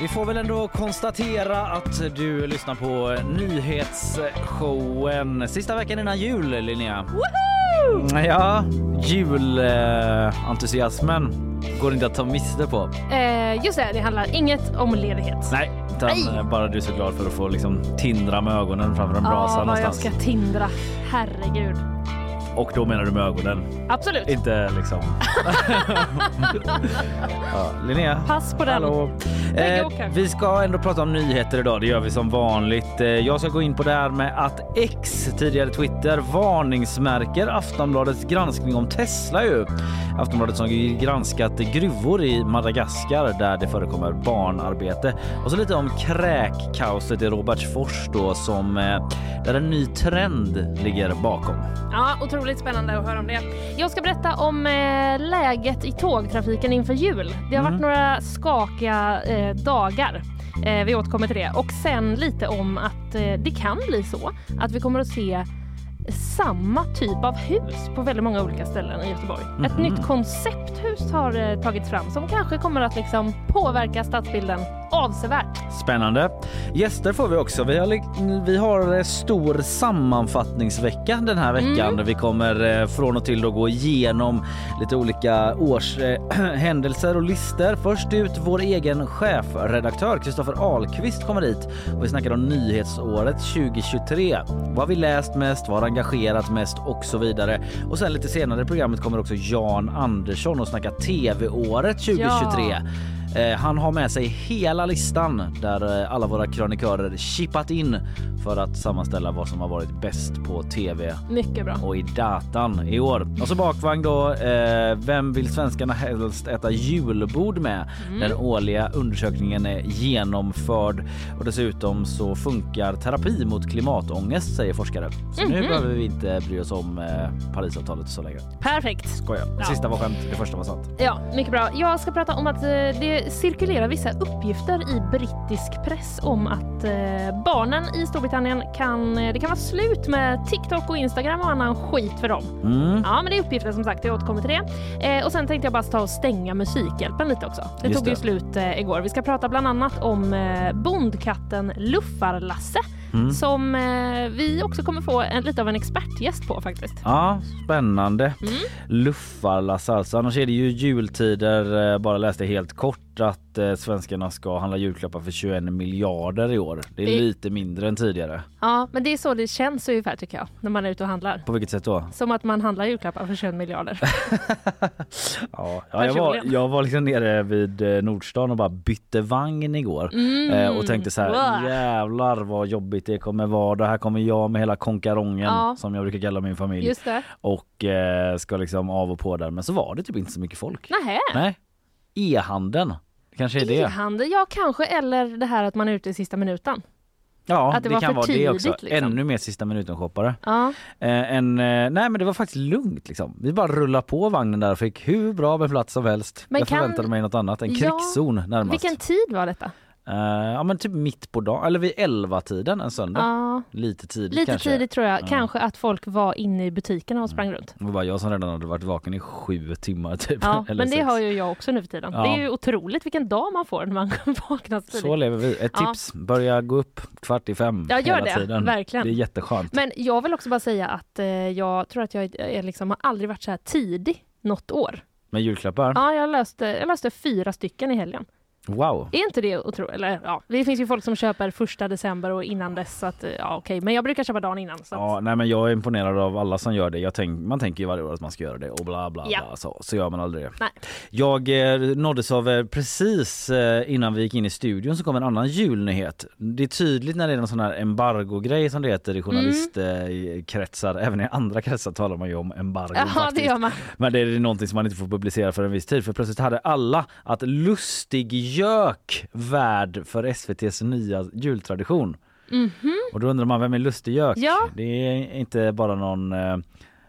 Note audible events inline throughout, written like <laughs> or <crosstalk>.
Vi får väl ändå konstatera att du lyssnar på nyhetsshowen sista veckan innan jul, Linnea. Woho! Ja, julentusiasmen går inte att ta miste på. Eh, just det, det handlar inget om ledighet. Nej, utan Nej. bara du är så glad för att få liksom tindra med ögonen framför en brasa Ja, vad jag någonstans. ska tindra. Herregud. Och då menar du med ögonen, Absolut. inte liksom... <laughs> ja, Linnea. Pass på den. Eh, vi ska ändå prata om nyheter idag. Det gör vi som vanligt. Eh, jag ska gå in på det här med att X, tidigare Twitter, varningsmärker Aftonbladets granskning om Tesla ju. Aftonbladet som granskat gruvor i Madagaskar där det förekommer barnarbete. Och så lite om kräkkaoset i Robertsfors då som eh, där en ny trend ligger bakom. Ja, otroligt spännande att höra om det. Jag ska berätta om eh, läget i tågtrafiken inför jul. Det har varit några skakiga eh, dagar. Eh, vi återkommer till det. Och sen lite om att eh, det kan bli så att vi kommer att se samma typ av hus på väldigt många olika ställen i Göteborg. Ett nytt koncepthus har eh, tagits fram som kanske kommer att liksom påverka stadsbilden avsevärt. Spännande. Gäster får vi också. Vi har, vi har eh, stor sammanfattningsvecka den här veckan. Mm. Vi kommer eh, från och till då gå igenom lite olika årshändelser <clears throat> och listor. Först ut vår egen chefredaktör Kristoffer Ahlqvist kommer hit och vi snackar om nyhetsåret 2023. Vad har vi läst mest? Vad har engagerat mest och så vidare. Och sen lite senare i programmet kommer också Jan Andersson och snacka tv-året 2023. Eh, Han har med sig hela listan där eh, alla våra krönikörer chippat in för att sammanställa vad som har varit bäst på tv Mycket bra. och i datan i år. Och så bakvagn då. Eh, vem vill svenskarna helst äta julbord med? Den årliga undersökningen är genomförd och dessutom så funkar terapi mot klimatångest säger forskare. Så nu behöver vi inte bry oss om eh, Parisavtalet så länge. Perfekt. Skoja. Det Ja. sista var skämt, det första var sant. Ja, mycket bra. Jag ska prata om att eh, det cirkulerar vissa uppgifter i brittisk press om att eh, barnen i Storbritannien kan, eh, det kan vara slut med TikTok och Instagram och annan skit för dem. Mm. Ja, men det är uppgifter som sagt, jag återkommer till det. Eh, och sen tänkte jag bara ta och stänga Musikhjälpen lite också. Det Just tog ju det. slut eh, igår. Vi ska prata bland annat om bondkatten Luffar-Lasse Mm. som eh, vi också kommer få en, lite av en expertgäst på faktiskt. Ja, spännande. Mm. Luffarlass alltså. Annars är det ju jultider. Eh, Bara läste helt kort att eh, svenskarna ska handla julklappar för 21 miljarder i år. Det är Det- lite mindre än tidigare. Ja, men det är så det känns ungefär tycker jag, när man är ute och handlar. På vilket sätt då? Som att man handlar julklappar för 21 miljarder. <laughs> Ja, ja jag, var, jag var liksom nere vid eh, Nordstan och bara bytte vagn igår eh, och tänkte så här Mm. Wow. jävlar vad jobbigt det kommer vara. Det här kommer jag med hela konkarongen Ja. som jag brukar kalla min familj och eh, ska liksom av och på där. Men så var det typ inte så mycket folk. Nähä. Nej. E-handeln. Det kanske är det. E-handel, ja kanske. Eller det här att man är ute i sista minuten. Ja, Att det var kan vara det också. liksom. Ännu mer sista minuten-shoppare. Ja. Eh, en, eh, nej men det var faktiskt lugnt liksom. Vi bara rullade på vagnen där och fick hur bra med plats som helst. Men jag kan- förväntade mig något annat, en Ja, krigszon närmast. Vilken tid var detta? Eh, ja men typ mitt på dagen, eller vid 11 tiden en söndag. Ja, Lite tidigt lite kanske. tidigt tror jag. Ja. Kanske att folk var inne i butikerna och sprang runt. Det var jag som redan hade varit vaken i sju timmar typ. Ja, <laughs> men det sex. har ju jag också nu för tiden. Det är ju otroligt vilken dag man får när man <laughs> vaknar så Så tidigt. lever vi. Ett tips, börja gå upp kvart i fem Ja, gör hela det. tiden. Verkligen. Det är jätteskönt. Men jag vill också bara säga att eh, jag tror att jag är, liksom, har aldrig varit så här tidig något år. Med julklappar? Ja, jag löste, jag löste fyra stycken i helgen. Wow. Är inte det otroligt? Eller ja, det finns ju folk som köper första december och innan dess så att ja okej, men jag brukar köpa dagen innan. Så att, Ja, nej men jag är imponerad av alla som gör det. Jag tänk, man tänker ju varje år att man ska göra det och bla bla Ja. bla. Så, så gör man aldrig det. Nej. Jag eh, nåddes av eh, precis eh, innan vi gick in i studion så kom en annan julnyhet. Det är tydligt när det är en sån här embargo-grej som det heter i journalistkretsar. Även i andra kretsar talar man ju om embargo Jaha, det gör man. Men det är någonting som man inte får publicera för en viss tid. För plötsligt hade alla att lustig gök värd för SVTs nya jultradition. Och då undrar man, vem är lustig. Ja. Det är inte bara någon eh,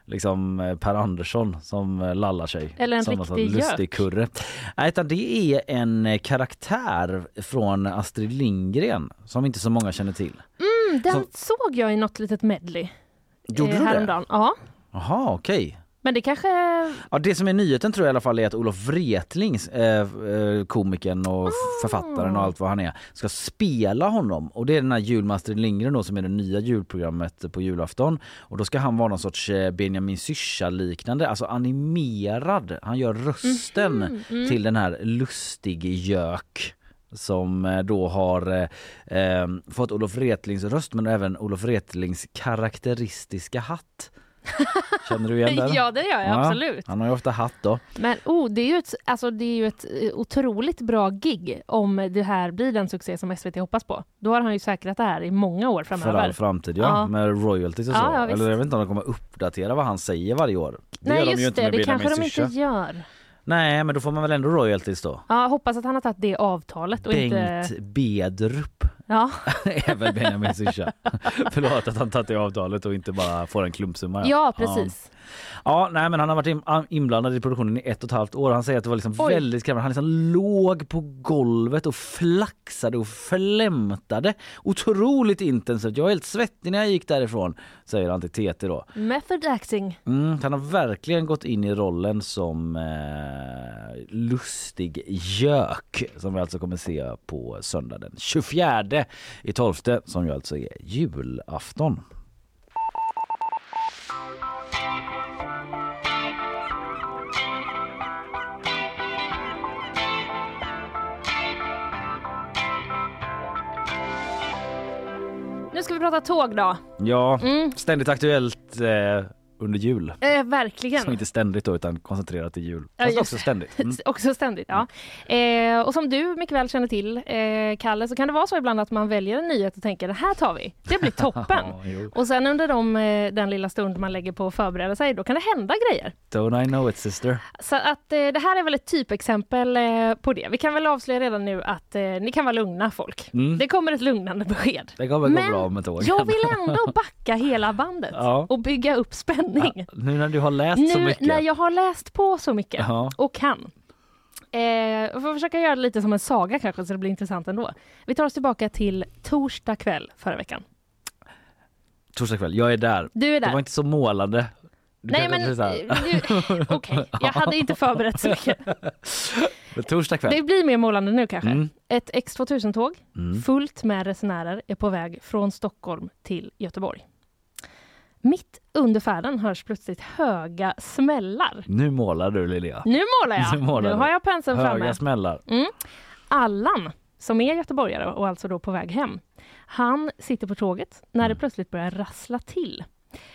liksom eh, Per Andersson som eh, lallar sig. Eller en som riktig lustig kurre. Nej, utan det är en karaktär från Astrid Lindgren som inte så många känner till. Mm, den Så- såg jag i något litet medley Gjorde eh, du det? häromdagen. Ja, Jaha, okej. Men det kanske... Ja, det som är nyheten tror jag i alla fall är att Olof Wretlings, eh, eh, komikern och f- författaren och allt vad han är, ska spela honom. Och det är den här Jul med Astrid Lindgren då, som är det nya julprogrammet på julafton. Och då ska han vara någon sorts eh, Benjamin Syrsa-liknande, alltså animerad. Han gör rösten till den här lustig gök som eh, då har eh, fått Olof Wretlings röst men även Olof Wretlings karaktäristiska hatt. <laughs> Känner du igen den? Ja, det gör jag Ja, absolut. Han har ju ofta hatt då. Men oh, det är ju ett, alltså, det är ju ett eh, otroligt bra gig om det här blir den succé som SVT hoppas på. Då har han ju säkrat det här i många år För framöver. all framtid ja. Ja. Med royalties och så. Ja, ja. Eller jag vet inte om de kommer uppdatera vad han säger varje år. Det Nej gör de ju inte det, med det Benjamin kanske de inte gör. Nej men då får man väl ändå royalties då. Ja, hoppas att han har tagit det avtalet och Bengt inte... Bedrup Ja. <laughs> väl Benjamin Syrsa. <laughs> Förlåt att han tagit det avtalet och inte bara får en klumpsumma. ja, precis. Ja, nej men han har varit in- inblandad i produktionen i ett och ett halvt år. Han säger att det var liksom Oj. väldigt krävande. Han liksom låg på golvet och flaxade och flämtade otroligt intensivt. Jag var helt svettig när jag gick därifrån, säger han till TT då. Method acting. Mm, han har verkligen gått in i rollen som eh, lustig gök som vi alltså kommer se på söndag den 24 i 12 som ju alltså är julafton. Nu ska vi prata tåg då. Ja, Mm. ständigt aktuellt eh, under jul. Eh, verkligen. Så inte ständigt då utan koncentrerat till jul. Ja, Fast just också ständigt. Mm. <laughs> Också ständigt, ja. Eh, och som du mycket väl känner till, eh, Kalle, så kan det vara så ibland att man väljer en nyhet och tänker det här tar vi, det blir <laughs> toppen. Ja, och sen under de, eh, den lilla stund man lägger på att förbereda sig, då kan det hända grejer. Don't I know it sister. Så att eh, det här är väl ett typexempel eh, på det. Vi kan väl avslöja redan nu att ni kan vara lugna folk. Mm. Det kommer ett lugnande besked. Det kommer gå bra med tågen. jag vill ändå backa hela bandet <laughs> Ja. och bygga upp spänning. Ja, nu när du har läst så Nu mycket. när jag har läst på så mycket Ja. och kan. Eh, jag får försöka göra det lite som en saga kanske så det blir intressant ändå. Vi tar oss tillbaka till torsdag kväll förra veckan. Torsdag kväll, jag är där. Du är Det där. var inte så målande. Du Nej men, så <laughs> okej, jag hade inte förberett så mycket. <laughs> Torsdag kväll. Det blir mer målande nu kanske. Mm. Ett X2000-tåg Mm. fullt med resenärer är på väg från Stockholm till Göteborg. Mitt under färden hörs plötsligt höga smällar. Nu målar du Linnea. Nu målar jag! <laughs> Nu målar nu har jag penseln framme. Höga smällar. Mm. Allan, som är göteborgare och alltså då på väg hem, han sitter på tåget när Mm. det plötsligt börjar rassla till.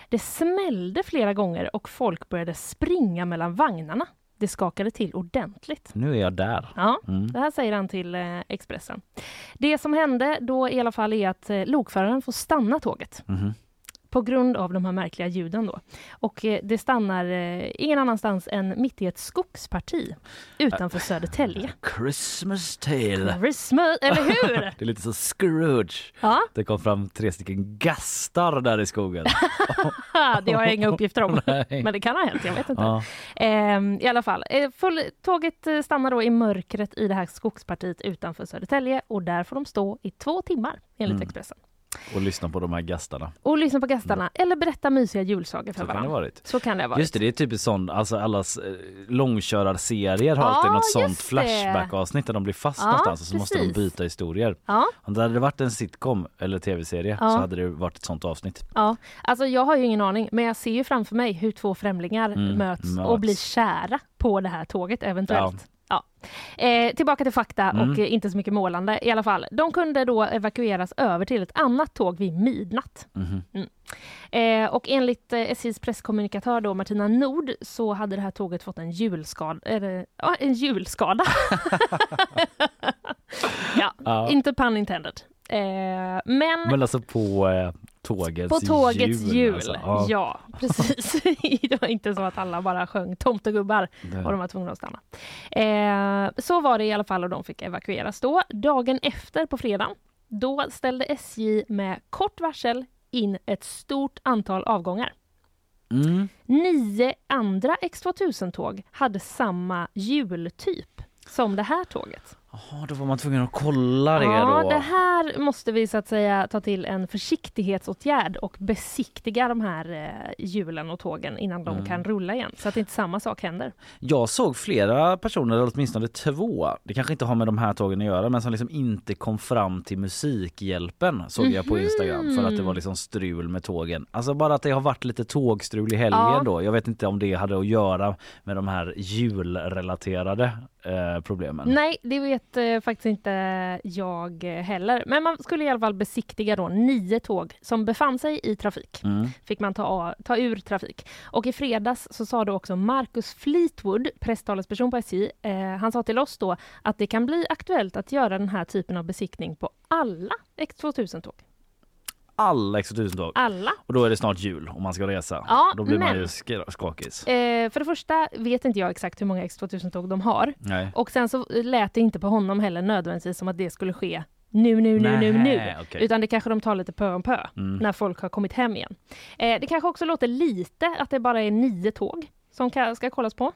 Det smällde flera gånger och folk började springa mellan vagnarna. Det skakade till ordentligt. Nu är jag där. Ja, Mm. det här säger han till eh, Expressen. Det som hände då i alla fall är att eh, lokföraren får stanna tåget. Mhm. På grund av de här märkliga ljuden då. Och eh, det stannar eh, ingen annanstans än mitt i ett skogsparti utanför Södertälje. Christmas tale. Christmas, eller hur? <laughs> Det är lite så Scrooge. Ja, Det kom fram tre stycken gastar där i skogen. <laughs> det har jag inga uppgifter om. <laughs> Men det kan ha hänt, jag vet inte. Ja. Ehm, I alla fall, eh, full, tåget eh, stannar då i mörkret i det här skogspartiet utanför Södertälje och där får de stå i två timmar enligt Mm. Expressen. Och lyssna på de här gastarna. Och lyssna på gastarna eller berätta mysiga julsagor för Så kan det varandra. ha varit. Så kan det ha varit. Just det, det är typiskt sånt, alltså allas eh, långkörarserier har Ja, alltid något sånt flashback-avsnitt där de blir fast Ja, någonstans och så måste de precis. byta historier. Ja, Om det hade varit en sitcom eller tv-serie Ja. så hade det varit ett sånt avsnitt. ja. Alltså jag har ju ingen aning, men jag ser ju framför mig hur två främlingar Mm, möts, möts. och blir kära på det här tåget eventuellt. Ja. Eh, tillbaka till fakta Mm. och eh, inte så mycket målande i alla fall. De kunde då evakueras över till ett annat tåg vid midnatt. Mhm. Mm. Eh, och enligt eh, SJs presskommunikatör då, Martina Nord så hade det här tåget fått en hjulskada. Eller, ja, en hjulskada. <laughs> ja, Ja. inte pun intended. Eh, men Men alltså på eh, tågets på tågets hjul. Alltså. Ja. Ja. precis. <laughs> det var inte så att alla bara sjöng tomtegubbar och de var tvungna att stanna. Eh, så var det i alla fall och de fick evakueras då. Dagen efter på fredagen, då ställde SJ med kort varsel in ett stort antal avgångar. Mm. Nio andra X2000-tåg hade samma hjultyp som det här tåget. Jaha, då var man tvungen att kolla det Ja, då. det här måste vi så att säga ta till en försiktighetsåtgärd och besiktiga de här eh, hjulen och tågen innan de Mm. kan rulla igen så att inte samma sak händer. Jag såg flera personer, eller åtminstone två, det kanske inte har med de här tågen att göra, men som liksom inte kom fram till Musikhjälpen såg jag på Instagram för att det var liksom strul med tågen. Alltså bara att det har varit lite tågstrul i helgen Ja. då. Jag vet inte om det hade att göra med de här julrelaterade eh, problemen. Nej, det vet eh, faktiskt inte jag heller. Men man skulle i alla fall besiktiga då nio tåg som befann sig i trafik. Mm. Fick man ta, ta ur trafik. Och i fredags så sa då också Marcus Fleetwood, presstalesperson på SJ, eh, han sa till oss då att det kan bli aktuellt att göra den här typen av besiktning på alla X2000-tåg. Alla X2000-tåg. Alla. Och då är det snart jul om man ska resa. Ja, då blir man men- ju sk- skakis. Eh, för det första vet inte jag exakt hur många X2000-tåg de har. Nej. Och sen så lät det inte på honom heller nödvändigtvis som att det skulle ske nu, nu, nu, nu, nu. Nähä, okej. Utan det kanske de tar lite pö om pö Mm. när folk har kommit hem igen. Eh, det kanske också låter lite att det bara är nio tåg som ka- ska kollas på.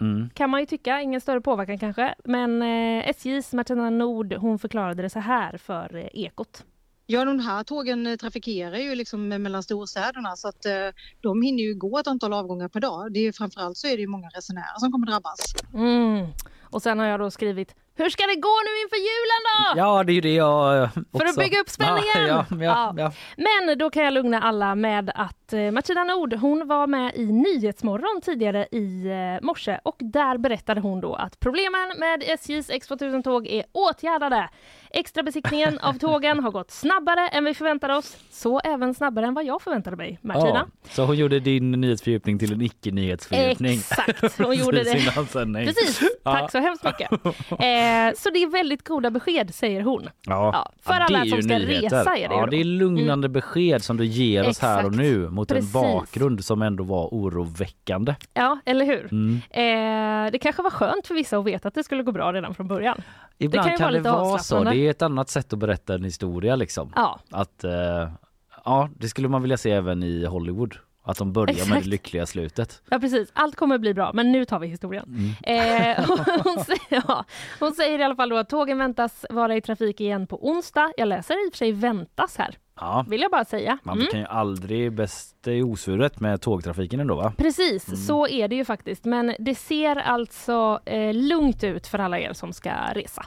Mm. Kan man ju tycka, ingen större påverkan kanske. Men eh, SJs Martina Nord hon förklarade det så här för eh, Ekot. Ja, de här tågen eh, trafikerar ju liksom mellan storstäderna så att eh, de hinner ju gå ett antal avgångar per dag. Det är framförallt så är det ju många resenärer som kommer drabbas. Mm. Och sen har jag då skrivit hur ska det gå nu inför julen då? Ja det är ju det jag eh, också. För att bygga upp spänningen! Ja, ja, ja, ja. Men då kan jag lugna alla med att eh, Martina Nord hon var med i Nyhetsmorgon tidigare i eh, morse och där berättade hon då att problemen med SJs X2000-tåg är åtgärdade. Extrabesiktningen av <laughs> tågen har gått snabbare än vi förväntade oss, så även snabbare än vad jag förväntade mig. Martina? Ja, så hon gjorde din nyhetsfördjupning till en icke-nyhetsfördjupning. Exakt, hon <laughs> gjorde det. Precis <laughs> Ja. tack så hemskt mycket. Eh, så det är väldigt goda besked säger hon. Ja. Ja, för alla som ska nyheter. resa är det Ja. Mm. det är lugnande besked som du ger oss här och Exakt. nu mot Precis. en bakgrund som ändå var oroväckande. Ja, eller hur? Mm. Eh, det kanske var skönt för vissa att veta att det skulle gå bra redan från början. Ibland kan ju kan, vara det vara så. Det är ett annat sätt att berätta en historia liksom. Ja, Att, eh, ja, det skulle man vilja se även i Hollywood. Att de börjar med Exakt. det lyckliga slutet. ja precis. Allt kommer bli bra, men nu tar vi historien. Mm. Eh, <laughs> hon, säger, ja, hon säger i alla fall då att tågen väntas vara i trafik igen på onsdag. Jag läser i och för sig väntas här, Ja, vill jag bara säga. man Mm. kan ju aldrig bäst i osvuret med tågtrafiken ändå va? Precis, Mm. så är det ju faktiskt. Men det ser alltså eh, lugnt ut för alla er som ska resa.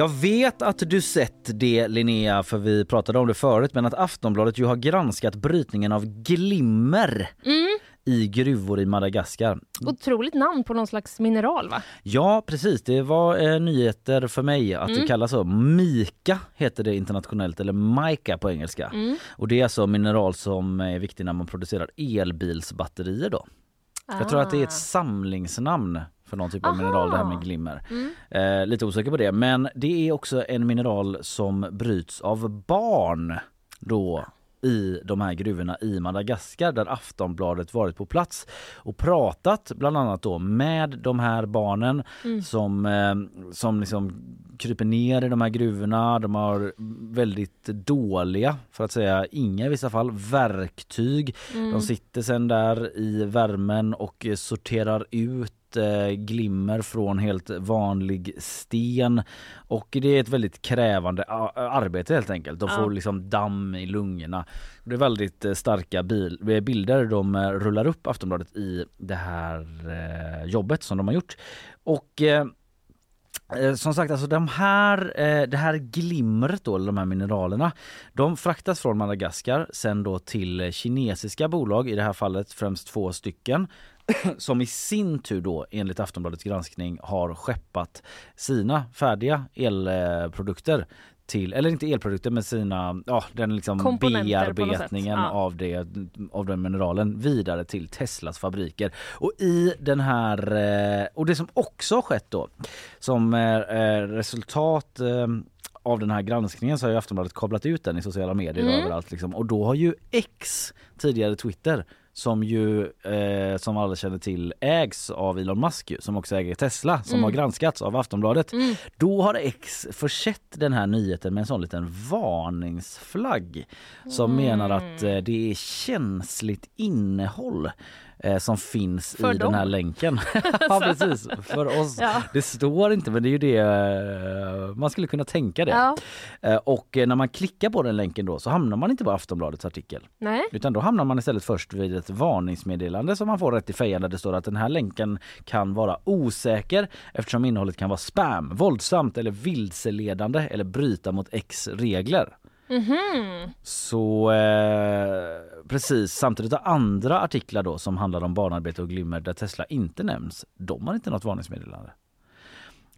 Jag vet att du sett det Linnea, för vi pratade om det förut, men att Aftonbladet ju har granskat brytningen av glimmer Mm. i gruvor i Madagaskar. Otroligt namn på någon slags mineral va? Ja precis, det var eh, nyheter för mig att det kallas så. Mika heter det internationellt eller mica på engelska. Och det är alltså mineral som är viktigt när man producerar elbilsbatterier då. Jag tror att det är ett samlingsnamn för någon typ av Aha. mineral det här med glimmer. Eh, lite osäker på det men det är också en mineral som bryts av barn då i de här gruvorna i Madagaskar där Aftonbladet varit på plats och pratat bland annat då med de här barnen som, eh, som liksom kryper ner i de här gruvorna. De har väldigt dåliga, för att säga inga i vissa fall, verktyg. De sitter sen där i värmen och sorterar ut eh, glimmer från helt vanlig sten och det är ett väldigt krävande arbete helt enkelt. De får liksom damm i lungorna. Det är väldigt eh, starka bil- eh, bilder de rullar upp Aftonbladet i det här jobbet som de har gjort. Och Som sagt, alltså de här, det här glimret då, eller de här mineralerna, de fraktas från Madagaskar sen då till kinesiska bolag, i det här fallet främst två stycken, som i sin tur då enligt Aftonbladets granskning har skeppat sina färdiga elprodukter till, eller inte elprodukter men sina, ja den liksom bearbetningen Ja. av, det, av den mineralen vidare till Teslas fabriker. Och i den här, eh, och det som också har skett då som resultat eh, av den här granskningen så har ju Aftonbladet kablat ut den i sociala medier och överallt liksom. Och då har ju X, tidigare Twitter, som ju eh, som alla känner till ägs av Elon Musk som också äger Tesla som har granskats av Aftonbladet. Då har X försett den här nyheten med en sån liten varningsflagg som menar att eh, det är känsligt innehåll eh, som finns För i den här dem. länken. <laughs> ja precis, för oss. Ja. Det står inte men det är ju det eh, man skulle kunna tänka det. Ja. Eh, och eh, när man klickar på den länken då så hamnar man inte på Aftonbladets artikel. Nej. Utan då hamnar man istället först vid ett varningsmeddelande som man får rätt i fejan där det står att den här länken kan vara osäker eftersom innehållet kan vara spam, våldsamt eller vilseledande eller bryta mot X regler. Så eh, precis, samtidigt har andra artiklar då som handlar om barnarbete och glimmer där Tesla inte nämns, de har inte något varningsmeddelande.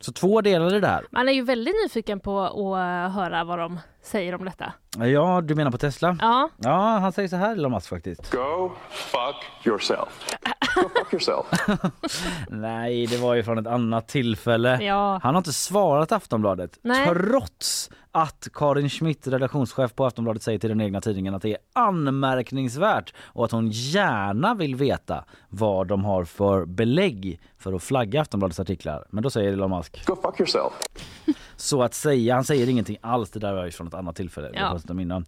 Så två delar i det här. Man är ju väldigt nyfiken på att eh, höra vad de säger om detta. Ja, du menar på Tesla? Ja, Ja, han säger så här Elon Musk faktiskt. Go fuck yourself. Go fuck yourself. <laughs> Nej, det var ju från ett annat tillfälle. Ja. Han har inte svarat Aftonbladet Nej. trots att Karin Schmidt, redaktionschef på Aftonbladet, säger till den egna tidningen att det är anmärkningsvärt och att hon gärna vill veta vad de har för belägg för att flagga Aftonbladets artiklar. Men då säger Elon Musk Go fuck yourself. <laughs> så att säga. Han säger ingenting alls. Det där var ju från ett annat tillfälle. Ja. innan.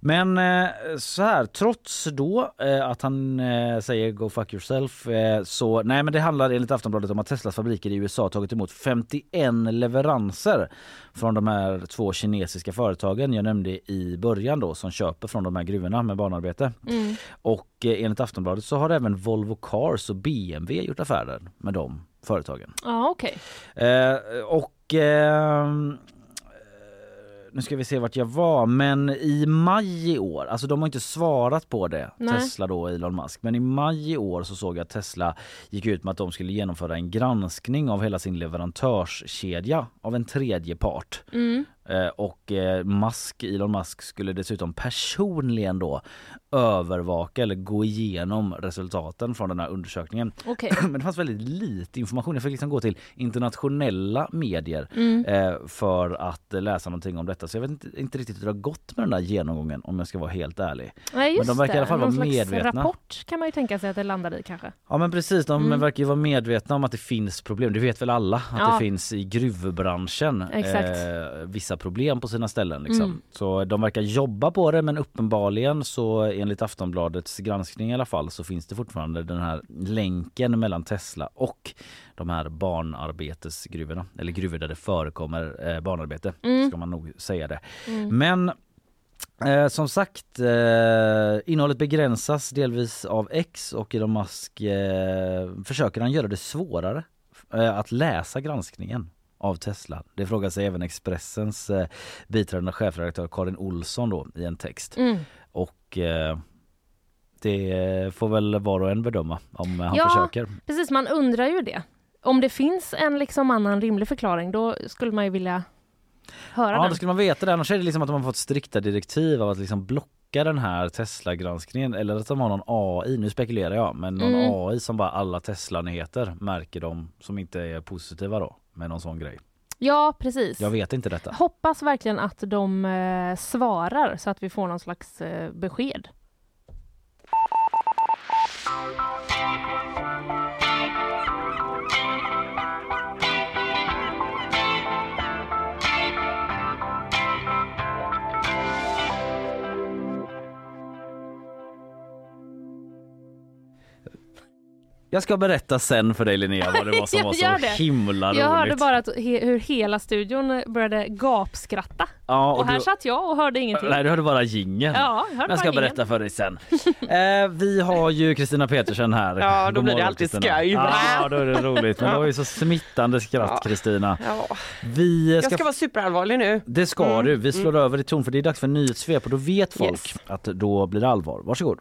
Men eh, så här, trots då eh, att han eh, säger go fuck yourself så nej men det handlar enligt Aftonbladet om att Teslas fabriker i USA tagit emot 51 leveranser från de här två kinesiska företagen jag nämnde i början då som köper från de här gruvorna med barnarbete. Och eh, enligt Aftonbladet så har även Volvo Cars och BMW gjort affärer med de företagen. ja okej. Eh, och ehm, eh, nu ska vi se vart jag var, men i maj i år, alltså de har inte svarat på det, Nej. Tesla då och Elon Musk, men i maj i år så såg jag att Tesla gick ut med att de skulle genomföra en granskning av hela sin leverantörskedja av en tredje part. Eh, och eh, Musk, Elon Musk skulle dessutom personligen då övervaka eller gå igenom resultaten från den här undersökningen. Okej. <clears throat> Men det fanns väldigt lite information. Jag fick liksom gå till internationella medier Mm. eh, för att eh, läsa någonting om detta. Så jag vet inte, inte riktigt hur det har gått med den där genomgången om jag ska vara helt ärlig. Nej, just de verkar i alla det. fall vara Någon slags medvetna. rapport kan man ju tänka sig att det landade i kanske. Ja men precis, de Mm. verkar ju vara medvetna om att det finns problem. Det vet väl alla att Ja. det finns i gruvbranschen Exakt. eh, vissa problem på sina ställen. Liksom. Mm. Så de verkar jobba på det men uppenbarligen så enligt Aftonbladets granskning i alla fall så finns det fortfarande den här länken mellan Tesla och de här barnarbetesgruvorna. Eller gruvor där det förekommer eh, barnarbete Mm. ska man nog säga det. Men Eh, som sagt, eh, innehållet begränsas delvis av X och Elon Musk eh, försöker han göra det svårare eh, att läsa granskningen av Tesla. Det frågar sig även Expressens eh, biträdande chefredaktör Karin Olsson då i en text. Mm. Och eh, det får väl var och en bedöma om han Ja. försöker. Precis, man undrar ju det. Om det finns en liksom annan rimlig förklaring då skulle man ju vilja höra Ja, den. då skulle man veta det. Annars är det liksom att de har fått strikta direktiv av att liksom blocka den här Tesla-granskningen eller att de har någon AI, nu spekulerar jag, men någon Mm. AI som bara alla Tesla-nyheter märker de som inte är positiva då med någon sån grej. Ja, precis. Jag vet inte detta. Hoppas verkligen att de eh, svarar så att vi får någon slags eh, besked. Jag ska berätta sen för dig Linnea vad det var som <laughs> var Gör så det. himla roligt. Jag hörde bara att he, hur hela studion började gapskratta. ja, Och, här du, satt jag och hörde ingenting. Nej, du hörde bara jingeln. Ja, jag hörde Jag ska bara berätta för dig sen. <laughs> eh, vi har ju Kristina Petersen här. Ja, då God blir det alltid skoj. Ja, då är det roligt. Men det var ju så smittande skratt Ja. Kristina. Ja. Vi Jag ska ska vara superallvarlig nu. Det ska Mm, du. Vi slår över i ton för det är dags för nyhetssvep och då vet folk Yes. att då blir det allvar. Varsågod.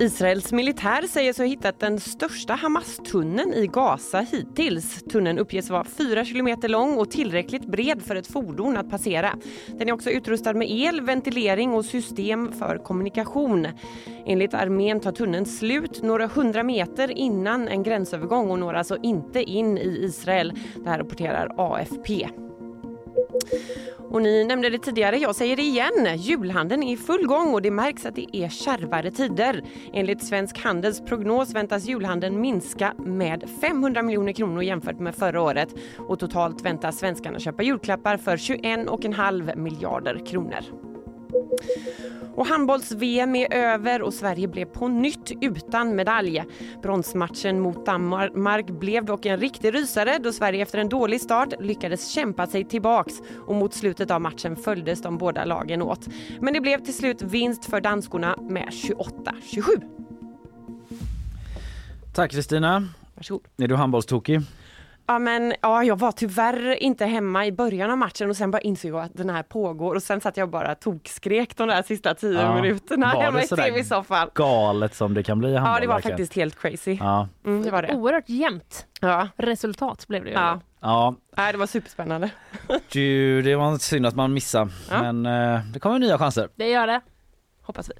Israels militär säger sig ha hittat den största Hamas-tunneln i Gaza hittills. Tunneln uppges vara 4 kilometer lång och tillräckligt bred för ett fordon att passera. Den är också utrustad med el, ventilering och system för kommunikation. Enligt armén tar tunneln slut några hundra meter innan en gränsövergång och når alltså inte in i Israel. Det här rapporterar AFP. Och ni nämnde det tidigare, jag säger det igen. Julhandeln är i full gång och det märks att det är kärvare tider. Enligt Svensk Handels prognos väntas julhandeln minska med 500 miljoner kronor jämfört med förra året. Och totalt väntas svenskarna köpa julklappar för 21,5 miljarder kronor. Och handbolls-VM är över och Sverige blev på nytt utan medalj. Bronsmatchen mot Danmark blev dock en riktig rysare då Sverige efter en dålig start lyckades kämpa sig tillbaks och mot slutet av matchen följdes de båda lagen åt. Men det blev till slut vinst för danskorna med 28-27. Tack Kristina. Varsågod. Är du handbollstokig? Ja, men, ja, jag var tyvärr inte hemma i början av matchen och sen bara insåg jag att den här pågår och sen satt jag bara tokskrek de där sista tio Ja. minuterna Var hemma i tv-soffan. Galet som det kan bli. Ja, det var faktiskt helt crazy. Ja. Mm, det var det. Oerhört jämnt Ja. resultat blev det ju. Ja. Ja, Nej, det var superspännande. <laughs> du, det var synd att man missade. Ja. Men eh, det kommer nya chanser. Det gör det. Hoppas vi.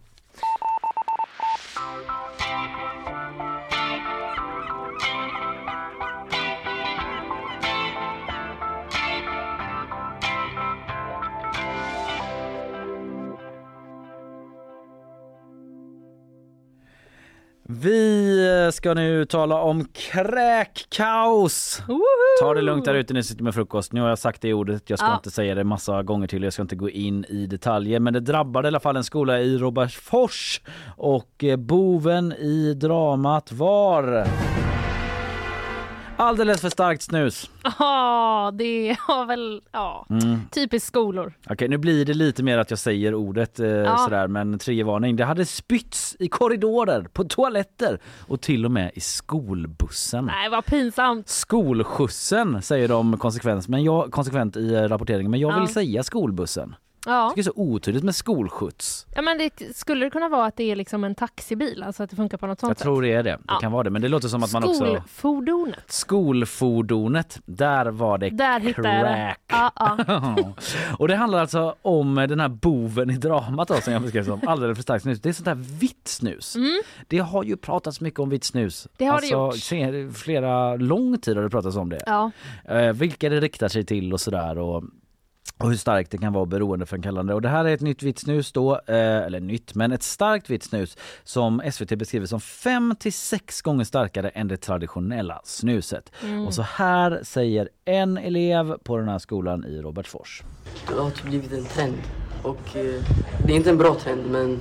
Vi ska nu tala om kräkkaos. Ta det lugnt där ute när ni sitter med frukost. Nu har jag sagt det ordet. Jag ska Ja. inte säga det massa gånger till. Jag ska inte gå in i detaljer. Men det drabbade i alla fall en skola i Robertsfors. Och eh, boven i dramat var... Alldeles för starkt snus. Ja, det har väl, ja, Mm. typiskt skolor. Okej, nu blir det lite mer att jag säger ordet eh, sådär, men triggervarning. Det hade spytts i korridorer, på toaletter och till och med i skolbussen. Nej, vad pinsamt. Skolskjutsen säger de konsekvent, men jag, konsekvent i eh, rapporteringen, men jag vill Ja. säga skolbussen. Ja. Det är så otydligt med skolskjuts. ja, men det skulle det kunna vara att det är liksom en taxibil, alltså att det funkar på något sånt Jag tror det är det. Det Ja. kan vara det, men det låter som att man också... Skolfordonet. Skolfordonet, där var det Där hittade jag det. crack. Ja, ja. <laughs> och det handlar alltså om den här boven i dramat då, som jag beskrev som alldeles för starkt snus. Det är sånt där vitt snus. Det har ju pratats mycket om vitt snus. Mm. Det har det alltså, gjort. se- Flera lång tid har det pratats om det. ja. Eh, vilka det riktar sig till och sådär. Och, och hur starkt det kan vara beroendeframkallande. Och det här är ett nytt vitt snus då, eh, eller nytt, men ett starkt vitt snus som SVT beskriver som 5 till 6 gånger starkare än det traditionella snuset. Mm. Och så här säger en elev på den här skolan i Robertsfors. Det har typ blivit en trend. Och eh, det är inte en bra trend men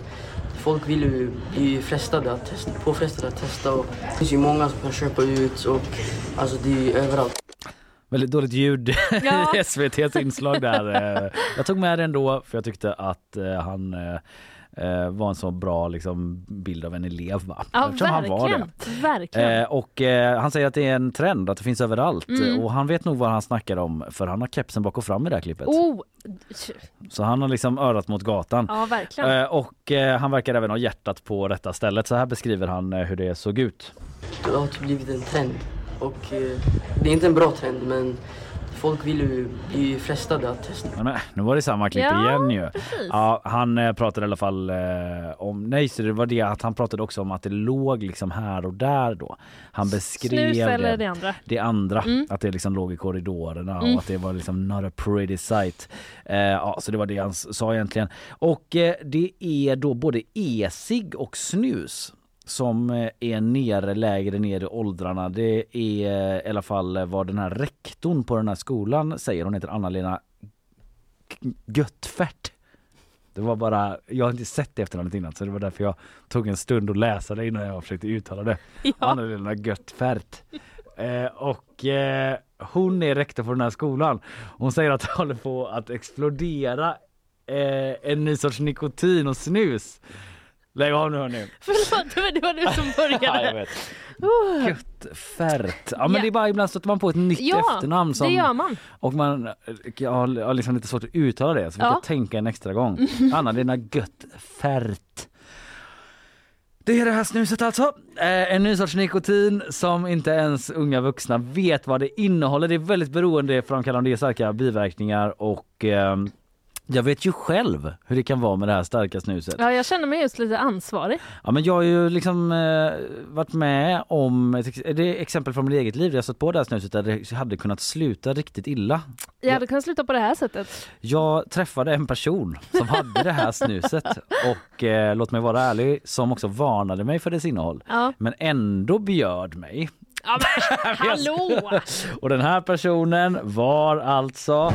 folk vill ju bli frestade att testa, påfrestade att testa och det finns ju många som kan köpa ut och alltså det är ju överallt. Väldigt dåligt ljud <laughs> Ja. i SVTs inslag där. <laughs> Eh, Jag tog med det ändå för jag tyckte att eh, han eh, var en så bra liksom, bild av en elev. Va? Ja, Eftersom han var verkligen. det. verkligen. Eh, och eh, han säger att det är en trend, att det finns överallt. Mm. Och han vet nog vad han snackar om för han har kepsen bak och fram i det här klippet. Oh, Så han har liksom örat mot gatan. ja, verkligen. Eh, och eh, han verkar även ha hjärtat på rätta stället. Så här beskriver han eh, hur det såg ut. Det har typ blivit en trend. Och eh, det är inte en bra trend men folk vill ju bli frestade att testa. Men, nu var det samma klipp Ja, igen ju. precis. Ja, han eh, pratade i alla fall eh, om, nej så det var det att han pratade också om att det låg liksom här och där då. Han beskrev Snus eller det, det andra? det andra, Mm. att det liksom låg i korridorerna Mm. och att det var liksom not a pretty sight. Eh, ja, så det var det han sa egentligen. Och eh, det är då både e-cigg och snus som eh, är nere, lägre ner i åldrarna. Det är eh, i alla fall vad den här rektorn på den här skolan säger. Hon heter Anna-Lena G- Göttfärt. Det var bara, jag har inte sett det efternamnet innan så det var därför jag tog en stund att läsa det innan jag försökte uttala det. Ja. Anna-Lena Göttfärt. Eh, och eh, hon är rektor för den här skolan. Hon säger att det håller på att explodera eh, en ny sorts nikotin och snus. Lägg av nu hörni. <laughs> Förlåt, men det var du som <laughs> Ja, jag började. vet. Oh. Göttfärt. Ja men Ja. det är bara ibland stöter man på ett nytt Ja, efternamn som det gör man. och man jag har, jag liksom lite svårt att uttala det så vi Ja. ska tänka en extra gång. <laughs> Anna-Lena Göttfärt. Det är det här snuset alltså. Eh, en ny sorts nikotin som inte ens unga vuxna vet vad det innehåller. Det är väldigt beroendeframkallande, det är starka biverkningar och ehm, jag vet ju själv hur det kan vara med det här starka snuset. Ja, jag känner mig just lite ansvarig. Ja men jag har ju liksom eh, varit med om ett, det är exempel från mitt eget liv där jag stött på det här snuset där det hade kunnat sluta riktigt illa. Jag hade kunnat sluta på det här sättet. Jag träffade en person som hade det här snuset <laughs> och eh, låt mig vara ärlig som också varnade mig för dess innehåll Ja. men ändå bjöd mig. Ja, men <laughs> hallå! Och den här personen var alltså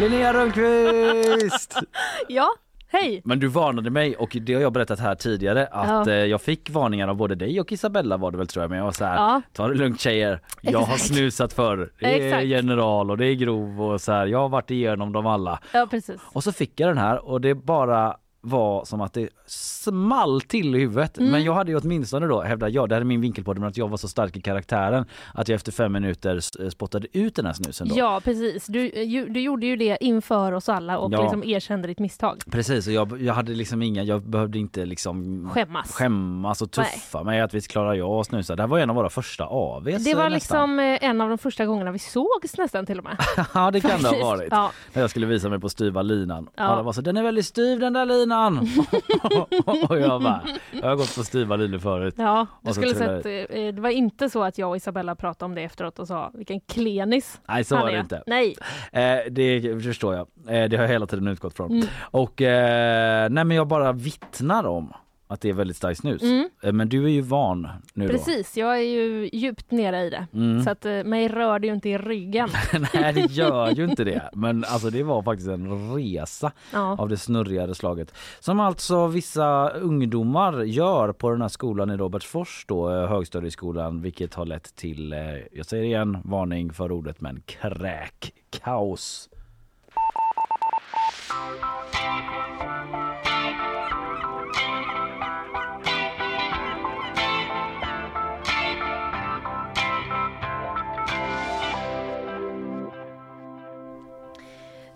Linnea Rönnqvist! <laughs> Ja, hej. Men du varnade mig och det har jag berättat här tidigare att Ja. eh, jag fick varningar av både dig och Isabella var det väl tror jag men jag var så här, Ja. ta det lugnt tjejer. Jag har Exakt. snusat förr. Det är Exakt. general och det är grov och så här, jag har varit igenom dem alla. Ja, precis. Och så fick jag den här och det bara var som att det small till i huvudet. Mm. Men jag hade ju åtminstone då hävdat, ja det här är min vinkel på det, men att jag var så stark i karaktären att jag efter fem minuter s- spottade ut den här snusen då. Ja, precis. Du, ju, du gjorde ju det inför oss alla och Ja. liksom erkände ditt misstag. Precis och jag, jag hade liksom inga, jag behövde inte liksom Skämmas. skämmas och tuffa mig att vi klarar jag och snusa. Det här var en av våra första AWs Det var nästan. liksom eh, en av de första gångerna vi sågs nästan till och med. <laughs> Ja det kan det ha Faktiskt. varit. Ja. När jag skulle visa mig på styva linan. Ja. Alla var så den är väldigt styv den där linan. <laughs> och jag bara, jag har gått på styva linor förut. Ja, du skulle sett, eh, det var inte så att jag och Isabella pratade om det efteråt och sa vilken klenis Nej så var det är. inte. Nej. Eh, det förstår jag. Eh, det har jag hela tiden utgått från. Mm. Och eh, nej men jag bara vittnar om att det är väldigt starkt snus. Mm. Eh, men du är ju van nu då. Precis, jag är ju djupt nere i det. Mm. Så att eh, mig rör det ju inte i ryggen. <laughs> Nej det gör ju inte det. <laughs> Men alltså det var faktiskt en resa Ja. av det snurrigare slaget. Som alltså vissa ungdomar gör på den här skolan i Robertsfors då, eh, högstadieskolan, vilket har lett till, jag säger igen, varning för ordet men kräkkaos.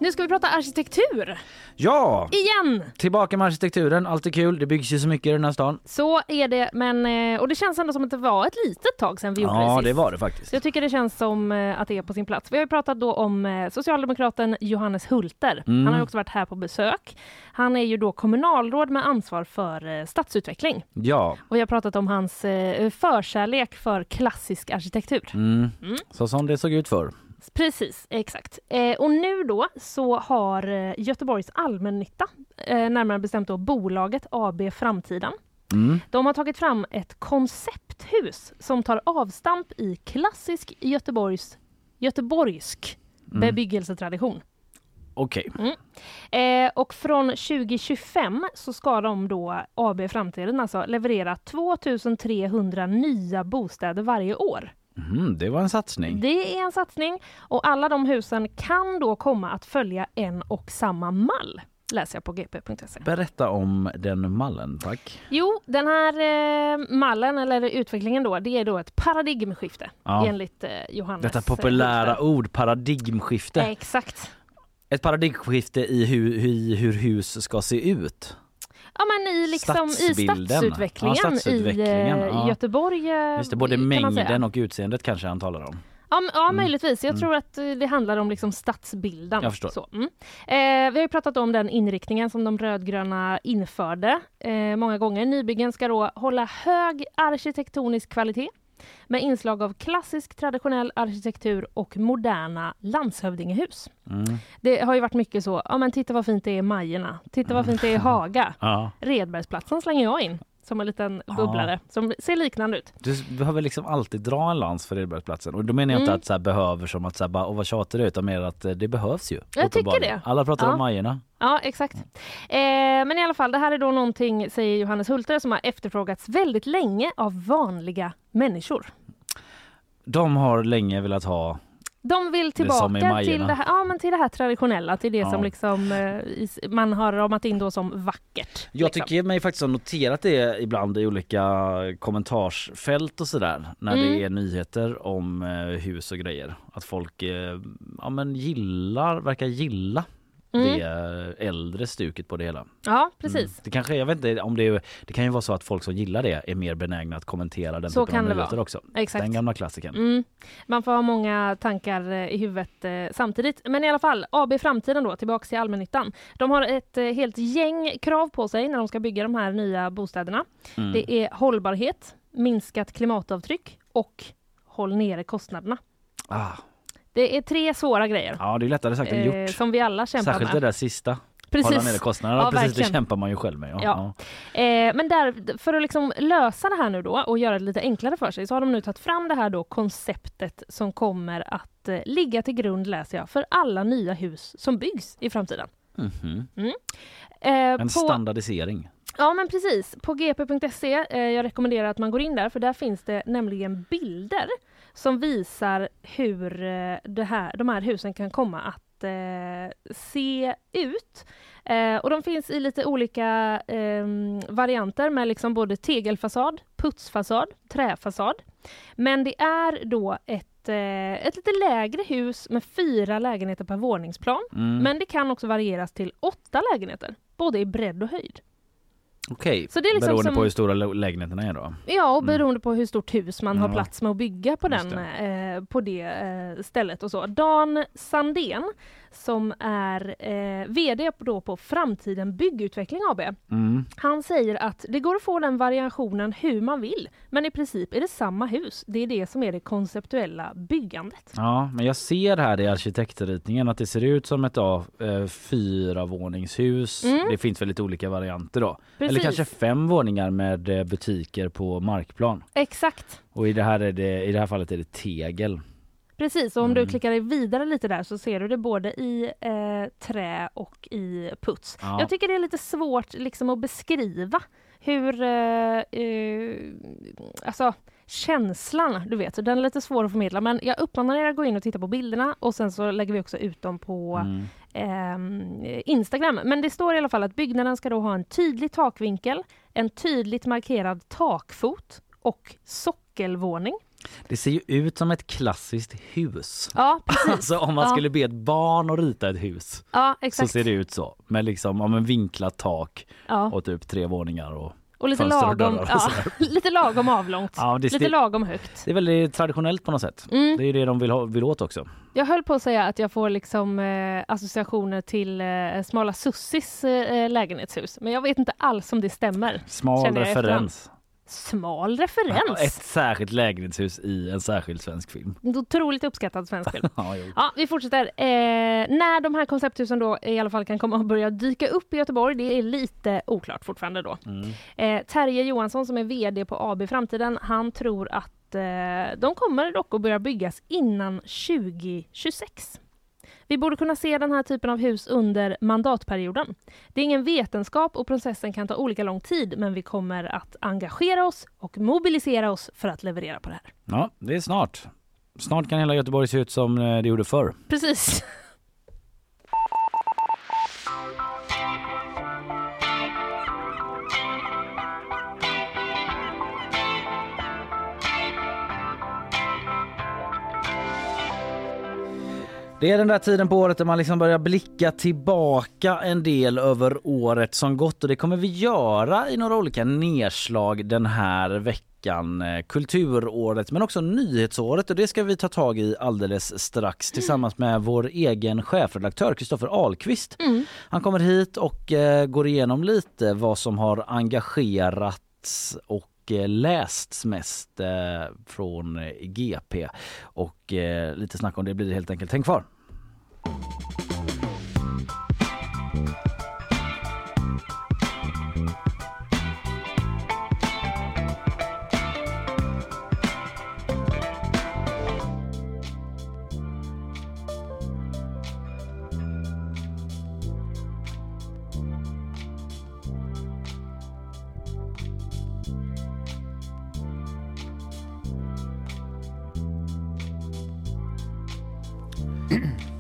Nu ska vi prata arkitektur Ja! igen. Tillbaka med arkitekturen, alltid kul. Det byggs ju så mycket i den här stan. Så är det, men eh, och det känns ändå som att det var ett litet tag sedan vi gjorde det Ja, sist. det var det faktiskt. Så jag tycker det känns som eh, att det är på sin plats. Vi har ju pratat då om eh, socialdemokraten Johannes Hulter. Mm. Han har också varit här på besök. Han är ju då kommunalråd med ansvar för stadsutveckling. Ja. Och jag har pratat om hans förkärlek för klassisk arkitektur. Mm. Mm. Så som det såg ut förr. Precis, exakt. Eh, och nu då så har eh, Göteborgs allmännytta, eh, närmare bestämt då bolaget AB Framtiden, Mm. de har tagit fram ett koncepthus som tar avstamp i klassisk Göteborgs, göteborgsk Mm. bebyggelsetradition. Okej. Eh, och från 2025 så ska de då, AB Framtiden, alltså leverera 2300 nya bostäder varje år. Mm, det var en satsning. Det är en satsning och alla de husen kan då komma att följa en och samma mall. läser jag på gp.se. Berätta om den mallen tack. Jo, den här eh, mallen eller utvecklingen då, det är då ett paradigmskifte Ja. enligt eh, Johannes. Detta eh, populära Hultberg. ord paradigmskifte. Exakt. Ett paradigmskifte i hur, hur, hur hus ska se ut. Ja men i, liksom, i Stadsbilden. stadsutvecklingen, Ja, stadsutvecklingen, i eh, ja. Göteborg. eh, Just det, både mängden och utseendet kanske han talar om. Ja, ja Mm. möjligtvis. Jag Mm. tror att eh, det handlar om liksom stadsbilden. Jag förstår. Så, mm. eh, vi har ju pratat om den inriktningen som de rödgröna införde eh, många gånger. Nybyggen ska då hålla hög arkitektonisk kvalitet med inslag av klassisk traditionell arkitektur och moderna landshövdingehus. Mm. Det har ju varit mycket så, ja men titta vad fint det är i Majerna, titta vad fint det är i Haga. <laughs> Ja. Redbergsplatsen slänger jag in som en liten bubblare som ser liknande ut. Du behöver liksom alltid dra en lans för Redbergsplatsen och då menar jag inte Mm. att så här behöver som att så här, bara, åh vad tjatig du är", utan mer att eh, det behövs ju. Jag tycker det. Alla pratar Ja. om Majerna. Ja, exakt. Eh, men i alla fall, det här är då någonting, säger Johannes Hultare, som har efterfrågats väldigt länge av vanliga människor. De har länge velat ha De vill Det tillbaka Majerna. till det, här, ja, men till det här traditionella, till det Ja. som liksom, eh, man har ramat in då som vackert. Jag liksom. tycker mig faktiskt ha noterat det ibland i olika kommentarsfält och sådär när Mm. det är nyheter om eh, hus och grejer. Att folk eh, ja, men gillar, verkar gilla Mm. det äldre stuket på det hela. Ja, precis. Mm. Det kanske, jag vet inte om det är, det kan ju vara så att folk som gillar det är mer benägna att kommentera den Så typen av kan det nyheter också. Exakt. Den gamla klassikern. Mm. Man får ha många tankar eh, i huvudet eh, samtidigt. Men i alla fall, AB Framtiden då, tillbaks till allmännyttan. De har ett eh, helt gäng krav på sig när de ska bygga de här nya bostäderna. Mm. Det är hållbarhet, minskat klimatavtryck och håll nere kostnaderna. Ah, Det är tre svåra grejer ja det är lättare sagt än eh, gjort. som vi alla kämpar Särskilt med. det där sista. Precis. Hålla nere kostnaderna. Ja, Precis, verkligen. det kämpar man ju själv med. Ja. Ja. Eh, men där, för att liksom lösa det här nu då och göra det lite enklare för sig så har de nu tagit fram det här då konceptet som kommer att eh, ligga till grund, läser jag, för alla nya hus som byggs i framtiden. Mhm. Eh, En på, standardisering. Ja men precis, på gp.se, jag rekommenderar att man går in där för där finns det nämligen bilder som visar hur eh, det här, de här husen kan komma att eh, se ut. Eh, och de finns i lite olika eh, varianter med liksom både tegelfasad, putsfasad, träfasad. Men det är då ett, eh, ett lite lägre hus med fyra lägenheter per våningsplan. Mm. Men det kan också varieras till åtta lägenheter, både i bredd och höjd. Okej, Så det är liksom beroende som- på hur stora lä- lägenheterna är då. Ja, och beroende på hur stort hus man har Mm. Ja. plats med att bygga på, den, eh, på det eh, stället och så. Dan Sandén som är eh, VD på, då på Framtiden Byggutveckling AB. Mm. Han säger att det går att få den variationen hur man vill, men i princip är det samma hus. Det är det som är det konceptuella byggandet. Ja, men jag ser här i arkitektritningen att det ser ut som ett ja, eh, fyra våningshus. Mm. Det finns väl lite olika varianter då. Eller Precis. kanske fem våningar med eh, butiker på markplan. Exakt. Och i det här, är det, i det här fallet är det tegel. Precis, och om Mm. du klickar dig vidare lite där så ser du det både i eh, trä och i puts. Ja. Jag tycker det är lite svårt liksom att beskriva hur, eh, eh, alltså känslan, du vet, den är lite svår att förmedla men jag uppmanar er att gå in och titta på bilderna och sen så lägger vi också ut dem på Mm. ehm, Instagram. Men det står i alla fall att byggnaden ska då ha en tydlig takvinkel, en tydligt markerad takfot och sockelvåning. Det ser ju ut som ett klassiskt hus. Ja, precis. <laughs> Alltså om man Ja. skulle be ett barn att rita ett hus Ja, så exakt. ser det ut så. Med liksom om en vinklat tak Ja. och typ tre våningar och, Och lite lagom, och ja, <laughs> lite lagom avlångt. Ja, det- lite lagom högt. Det är väldigt traditionellt på något sätt. Mm. Det är ju det de vill, ha, vill åt också. Jag höll på att säga att jag får liksom eh, associationer till eh, Smala Sussis eh, lägenhetshus. Men jag vet inte alls om det stämmer. Smal referens. Smal referens? Ett särskilt lägenhetshus i en särskild svensk film. En otroligt uppskattad svensk film. <laughs> Ja. Ja, vi fortsätter. Eh, när de här koncepthusen då i alla fall kan komma och börja dyka upp i Göteborg, det är lite oklart fortfarande då. Mm. Eh, Terje Johansson som är VD på AB Framtiden, han tror att eh, de kommer dock att börja byggas innan 2026. Vi borde kunna se den här typen av hus under mandatperioden. Det är ingen vetenskap och processen kan ta olika lång tid, men vi kommer att engagera oss och mobilisera oss för att leverera på det här. Ja, det är snart. Snart kan hela Göteborg se ut som eh, det gjorde förr. Precis. <laughs> Det är den där tiden på året där man liksom börjar blicka tillbaka en del över året som gått och det kommer vi göra i några olika nedslag den här veckan. Eh, Kulturåret men också nyhetsåret och det ska vi ta tag i alldeles strax tillsammans med vår egen chefredaktör Kristoffer Ahlqvist. Han kommer hit och eh, går igenom lite vad som har engagerats och eh, lästs mest eh, från GP och lite snack om det blir det helt enkelt. Häng kvar! Thank you.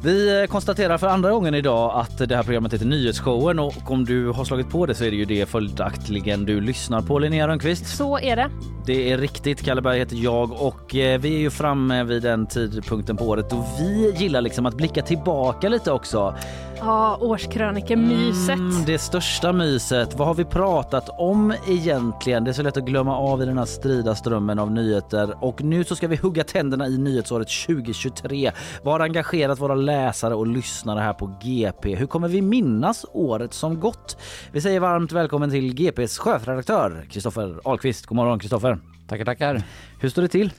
Vi eh, konstaterar för andra gången idag att det här programmet heter Nyhetsshowen och om du har slagit på det så är det ju det följaktligen du lyssnar på Linnea Rönnqvist. Så är det. Det är riktigt. Kalle Berg heter jag och eh, vi är ju framme vid den tidpunkten på året och vi gillar liksom att blicka tillbaka lite också. Ja, årskrönikemyset. Mm, det största myset. Vad har vi pratat om egentligen? Det är så lätt att glömma av i den här strida strömmen av nyheter och nu så ska vi hugga tänderna i nyhetsåret 2023. Vad har engagerat våra läsare och lyssnare här på GP? Hur kommer vi minnas året som gått? Vi säger varmt välkommen till GPs chefredaktör Kristoffer Ahlqvist. God morgon Kristoffer. Tackar, tackar. Hur står det till?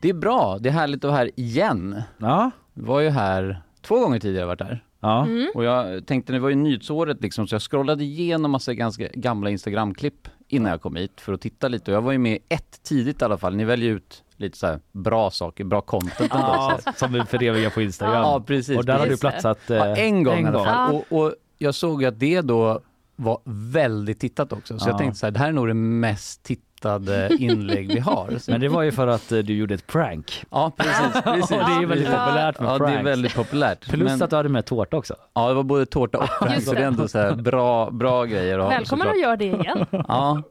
Det är bra. Det är härligt att vara här igen. Ja. Jag var ju här två gånger tidigare varit här. Ja. Och jag tänkte, det var ju nyhetsåret liksom, så jag scrollade igenom massa ganska gamla Instagram-klipp innan jag kom hit för att titta lite. Och jag var ju med ett tidigt i alla fall. Ni väljer ut lite så bra saker, bra content. ändå, Ja, som vi förevigar på Instagram. Ja, precis. Och där har du precis. platsat eh, Ja, en gång i alla fall. Och, och jag såg att det då var väldigt tittat också. Så Ja. jag tänkte så här, det här är nog det mest tittade inlägg vi har. <laughs> Men det var ju för att eh, du gjorde ett prank. Ja precis, <laughs> precis. Det är ju väldigt populärt med Ja det är pranks. väldigt populärt. Plus Men- att du hade med tårta också. Ja det var både tårta och prank Just så det är ändå så här bra, bra grejer Välkommen att göra det igen. Ja,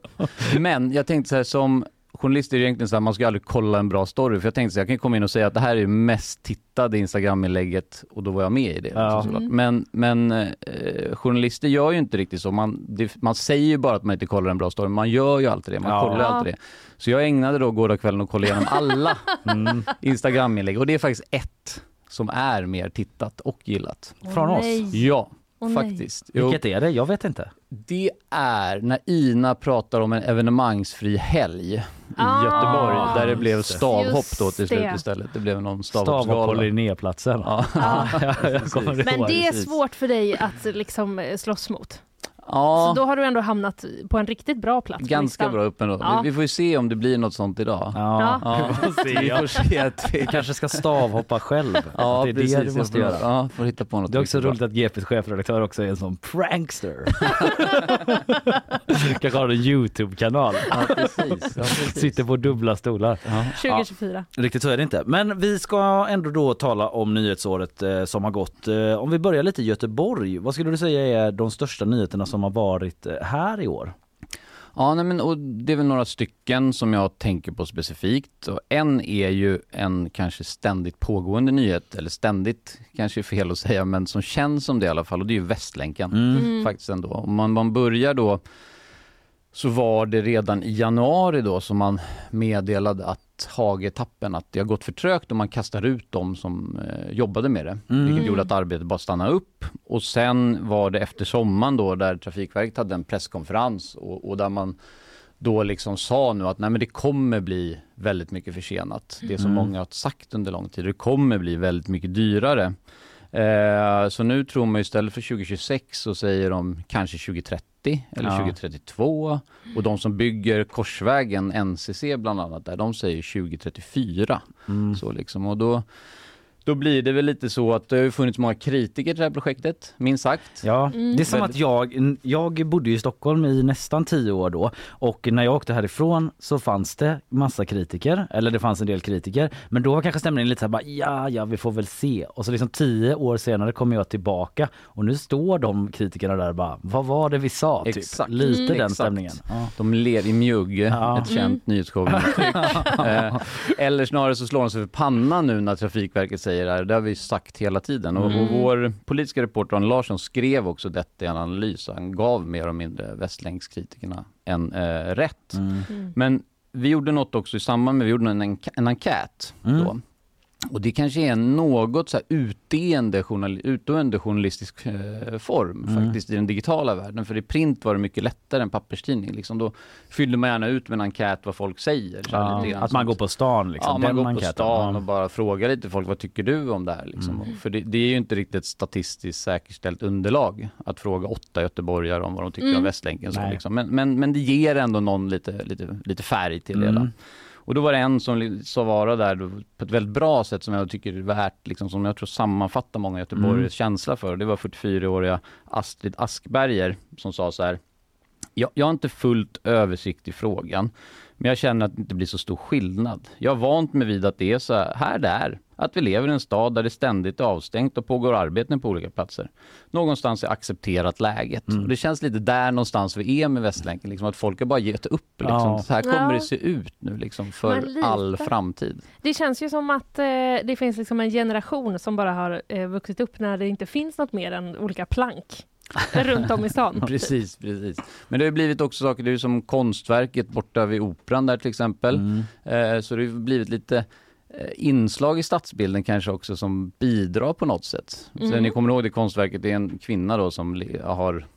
men jag tänkte så här som journalist är egentligen så här, man ska aldrig kolla en bra story för jag tänkte så här, jag kan komma in och säga att det här är mest tittade Instagram-inlägget och då var jag med i det. Ja. såklart. Mm. Men, men eh, journalister gör ju inte riktigt så. Man, det, man säger ju bara att man inte kollar en bra story, man gör ju alltid det. Man Ja. kollar alltid det. Så jag ägnade då gårdagskvällen att kolla igenom alla <laughs> Mm. Instagram-inlägg och det är faktiskt ett som är mer tittat och gillat. Från oss. Ja, Nej. faktiskt. Jo. Vilket är det? Jag vet inte. Det är när Ina pratar om en evenemangfri helg i Ah, Göteborg där det blev stavhopp då till slut det. istället. Det blev någon Stava på stavhoppsgala. Linnéplatsen. Ja. Ja, <laughs> jag kommer Men det är svårt för dig att liksom eh, slåss mot. Ja, Så då har du ändå hamnat på en riktigt bra plats ganska bra upp ändå. Ja. Vi, vi får ju se om det blir något sånt idag. Ja. Ja, <laughs> Vi får se. vi får se. Att <laughs> vi... kanske ska stavhoppa själv. Ja, det är precis. det du Jag måste göra. Ja, får hitta på något. Det är också bra. roligt att GPs chefredaktör också är en sån prankster. <laughs> Kanske har en Youtube-kanal. Ja, precis. Ja, precis. Sitter på dubbla stolar. 2024. Riktigt så är det inte. Men vi ska ändå då tala om nyhetsåret eh, som har gått. Eh, om vi börjar lite i Göteborg. Vad skulle du säga är de största nyheterna som har varit eh, här i år? Ja, nej, men, och det är väl några stycken som jag tänker på specifikt. Och en är ju en kanske ständigt pågående nyhet, eller ständigt kanske är fel att säga, men som känns som det i alla fall och det är ju Västlänken. Mm. Faktiskt ändå. Om man, man börjar då så var det redan i januari då som man meddelade att Hagetappen, att det har gått för trögt och man kastar ut dem som eh, jobbade med det. Vilket gjorde att arbetet bara stannade upp. Och sen var det efter sommaren då där Trafikverket hade en presskonferens och, och där man då liksom sa nu att nej men det kommer bli väldigt mycket försenat. Det som många har sagt under lång tid, det kommer bli väldigt mycket dyrare. Eh, så nu tror man istället för 2026 så säger de kanske 2030 eller Ja. 2032 och de som bygger Korsvägen, NCC bland annat, där, de säger 2034. Så liksom, och då, då blir det väl lite så att det har funnits många kritiker till det här projektet, minst sagt. Ja, Mm. det är som att jag, jag bodde i Stockholm i nästan tio år då och när jag åkte härifrån så fanns det massa kritiker, eller det fanns en del kritiker, men då var kanske stämningen lite så här bara ja, ja, vi får väl se. Och så liksom tio år senare kommer jag tillbaka och nu står de kritikerna där och bara, vad var det vi sa? Typ. Exakt. Lite den Exakt. stämningen. Ja. De ler i mjugg, Ja. ett känt nyhetsshow. <laughs> eh, eller snarare så slår de sig för pannan nu när Trafikverket säger säger här, det har vi sagt hela tiden. Och, och Mm. vår politiska reporter Arne Larsson skrev också detta i en analys. Han gav mer och mindre västlänkskritikerna en eh, rätt. Mm. Men vi gjorde något också i samband med, vi gjorde en, enk- en enkät Mm. då. Och det kanske är något så här utdöende, journal, utdöende journalistisk eh, form Mm. faktiskt i den digitala världen. För i print var det mycket lättare än papperstidning. Liksom. Då fyllde man gärna ut med en enkät vad folk säger. Ja, att man som- går på stan liksom. Ja, man går på stan och bara frågar lite folk, vad tycker du om det här? Liksom. Mm. För det, det är ju inte riktigt ett statistiskt säkerställt underlag att fråga åtta göteborgare om vad de tycker Mm. om Västlänken. Så, liksom. men, men, men det ger ändå någon lite, lite, lite färg till det Mm. hela. Och då var det en som sa vara där på ett väldigt bra sätt som jag tycker är värt, liksom, som jag tror sammanfattar många göteborgares Mm. känsla för. Det var 44-åriga Astrid Askberger som sa så här. Jag, jag har inte fullt översikt i frågan, men jag känner att det inte blir så stor skillnad. Jag har vant mig vid att det är så här det är. Att vi lever i en stad där det ständigt är avstängt och pågår arbeten på olika platser. Någonstans är accepterat läget. Mm. Och det känns lite där någonstans vi är med Västlänken, liksom, att folk har bara gett upp. Liksom. Ja. Så här kommer Ja. det se ut nu liksom, för all framtid. Det känns ju som att eh, det finns liksom en generation som bara har eh, vuxit upp när det inte finns något mer än olika plank <laughs> runt om i stan. Precis, precis. Men det har blivit också saker, det är ju som konstverket borta vid Operan där till exempel. Mm. Eh, så det har blivit lite inslag i stadsbilden kanske också som bidrar på något sätt. Så Mm. ni kommer ihåg det konstverket, det är en kvinna då som har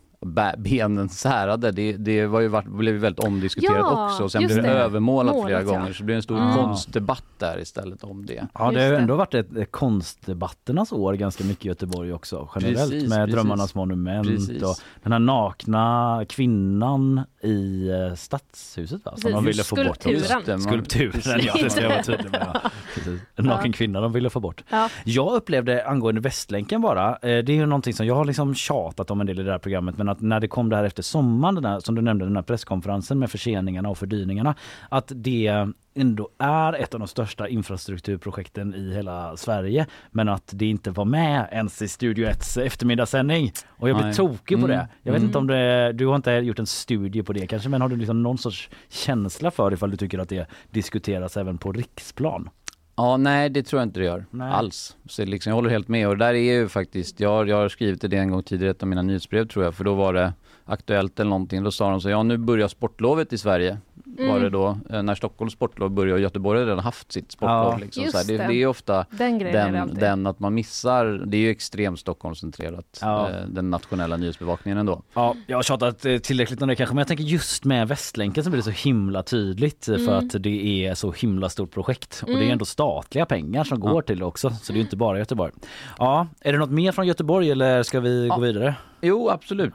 benen särade. Det, det var ju varit, blev ju väldigt omdiskuterat Ja, också. Sen blev det, det. övermålat Målat, flera ja. gånger så det blev en stor Ah. konstdebatt där istället om det. Ja, det har ju ändå varit ett, ett konstdebatternas år ganska mycket i Göteborg också generellt Precis, med precis. Drömmarnas monument Precis. och den här nakna kvinnan i eh, Stadshuset va? Som Precis. de ville få bort. Skulpturen. Skulpturen, ja det ska jag vara tydlig med. En naken kvinna de ville få bort. Ja. Jag upplevde angående Västlänken bara, eh, det är ju någonting som jag har liksom tjatat om en del i det här programmet men att när det kom det här efter sommaren, den här, som du nämnde den här presskonferensen med förseningarna och fördyringarna, att det ändå är ett av de största infrastrukturprojekten i hela Sverige men att det inte var med ens i Studio 1 eftermiddagssändning. Och jag blev Nej. tokig på Mm. det. Jag vet inte om det, du har inte gjort en studie på det kanske men har du liksom någon sorts känsla för ifall du tycker att det diskuteras även på riksplan? Ja, nej det tror jag inte det gör Nej. alls. Så liksom, jag håller helt med och där är ju faktiskt, jag, jag har skrivit det en gång tidigare i ett av mina nyhetsbrev tror jag, för då var det Aktuellt eller någonting, då sa de så ja nu börjar sportlovet i Sverige. Var det då, eh, när Stockholms sportlov börjar och Göteborg har redan haft sitt sportlov. Ja, liksom, just så här. Det, det. är ofta Den grejen är den, den att man missar, det är ju extremt Stockholmscentrerat, Ja. eh, den nationella nyhetsbevakningen ändå. Ja, jag har tjatat eh, tillräckligt om det kanske men jag tänker just med Västlänken så blir det så himla tydligt eh, för Mm. att det är så himla stort projekt och det är Mm. ändå statliga pengar som Ja. går till det också så det är ju inte bara Göteborg. Ja, är det något mer från Göteborg eller ska vi Ja. gå vidare? Jo, absolut.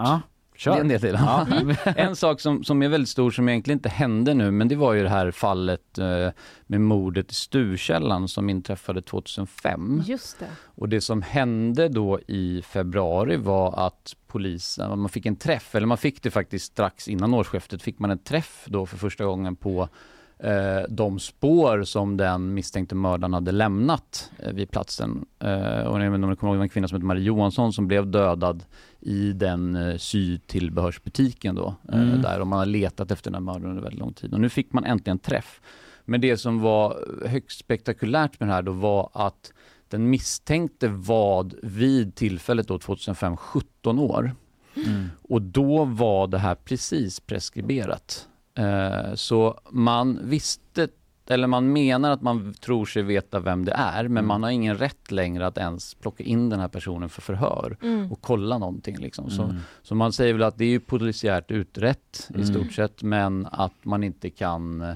Det är en del till. Ja. <laughs> en sak som, som är väldigt stor som egentligen inte hände nu men det var ju det här fallet eh, med mordet i Sturkällan som inträffade 2005. Just det. Och det som hände då i februari var att polisen, man fick en träff, eller man fick det faktiskt strax innan årsskiftet, fick man en träff då för första gången på eh, de spår som den misstänkte mördaren hade lämnat eh, vid platsen. Eh, och jag vet inte om ni kommer ihåg en kvinna som heter Marie Johansson som blev dödad i den eh, sytillbehörsbutiken då. Eh, Mm. där och man har letat efter den här mördaren under väldigt lång tid. Och nu fick man äntligen träff. Men det som var högst spektakulärt med det här då var att den misstänkte var vid tillfället då 2005 17 år. Mm. Och då var det här precis preskriberat. Eh, så man visste, eller man menar att man tror sig veta vem det är, men Mm. man har ingen rätt längre att ens plocka in den här personen för förhör Mm. och kolla någonting. Liksom. Så, Mm. så man säger väl att det är ju polisiärt utrett Mm. i stort sett, men att man inte kan eh,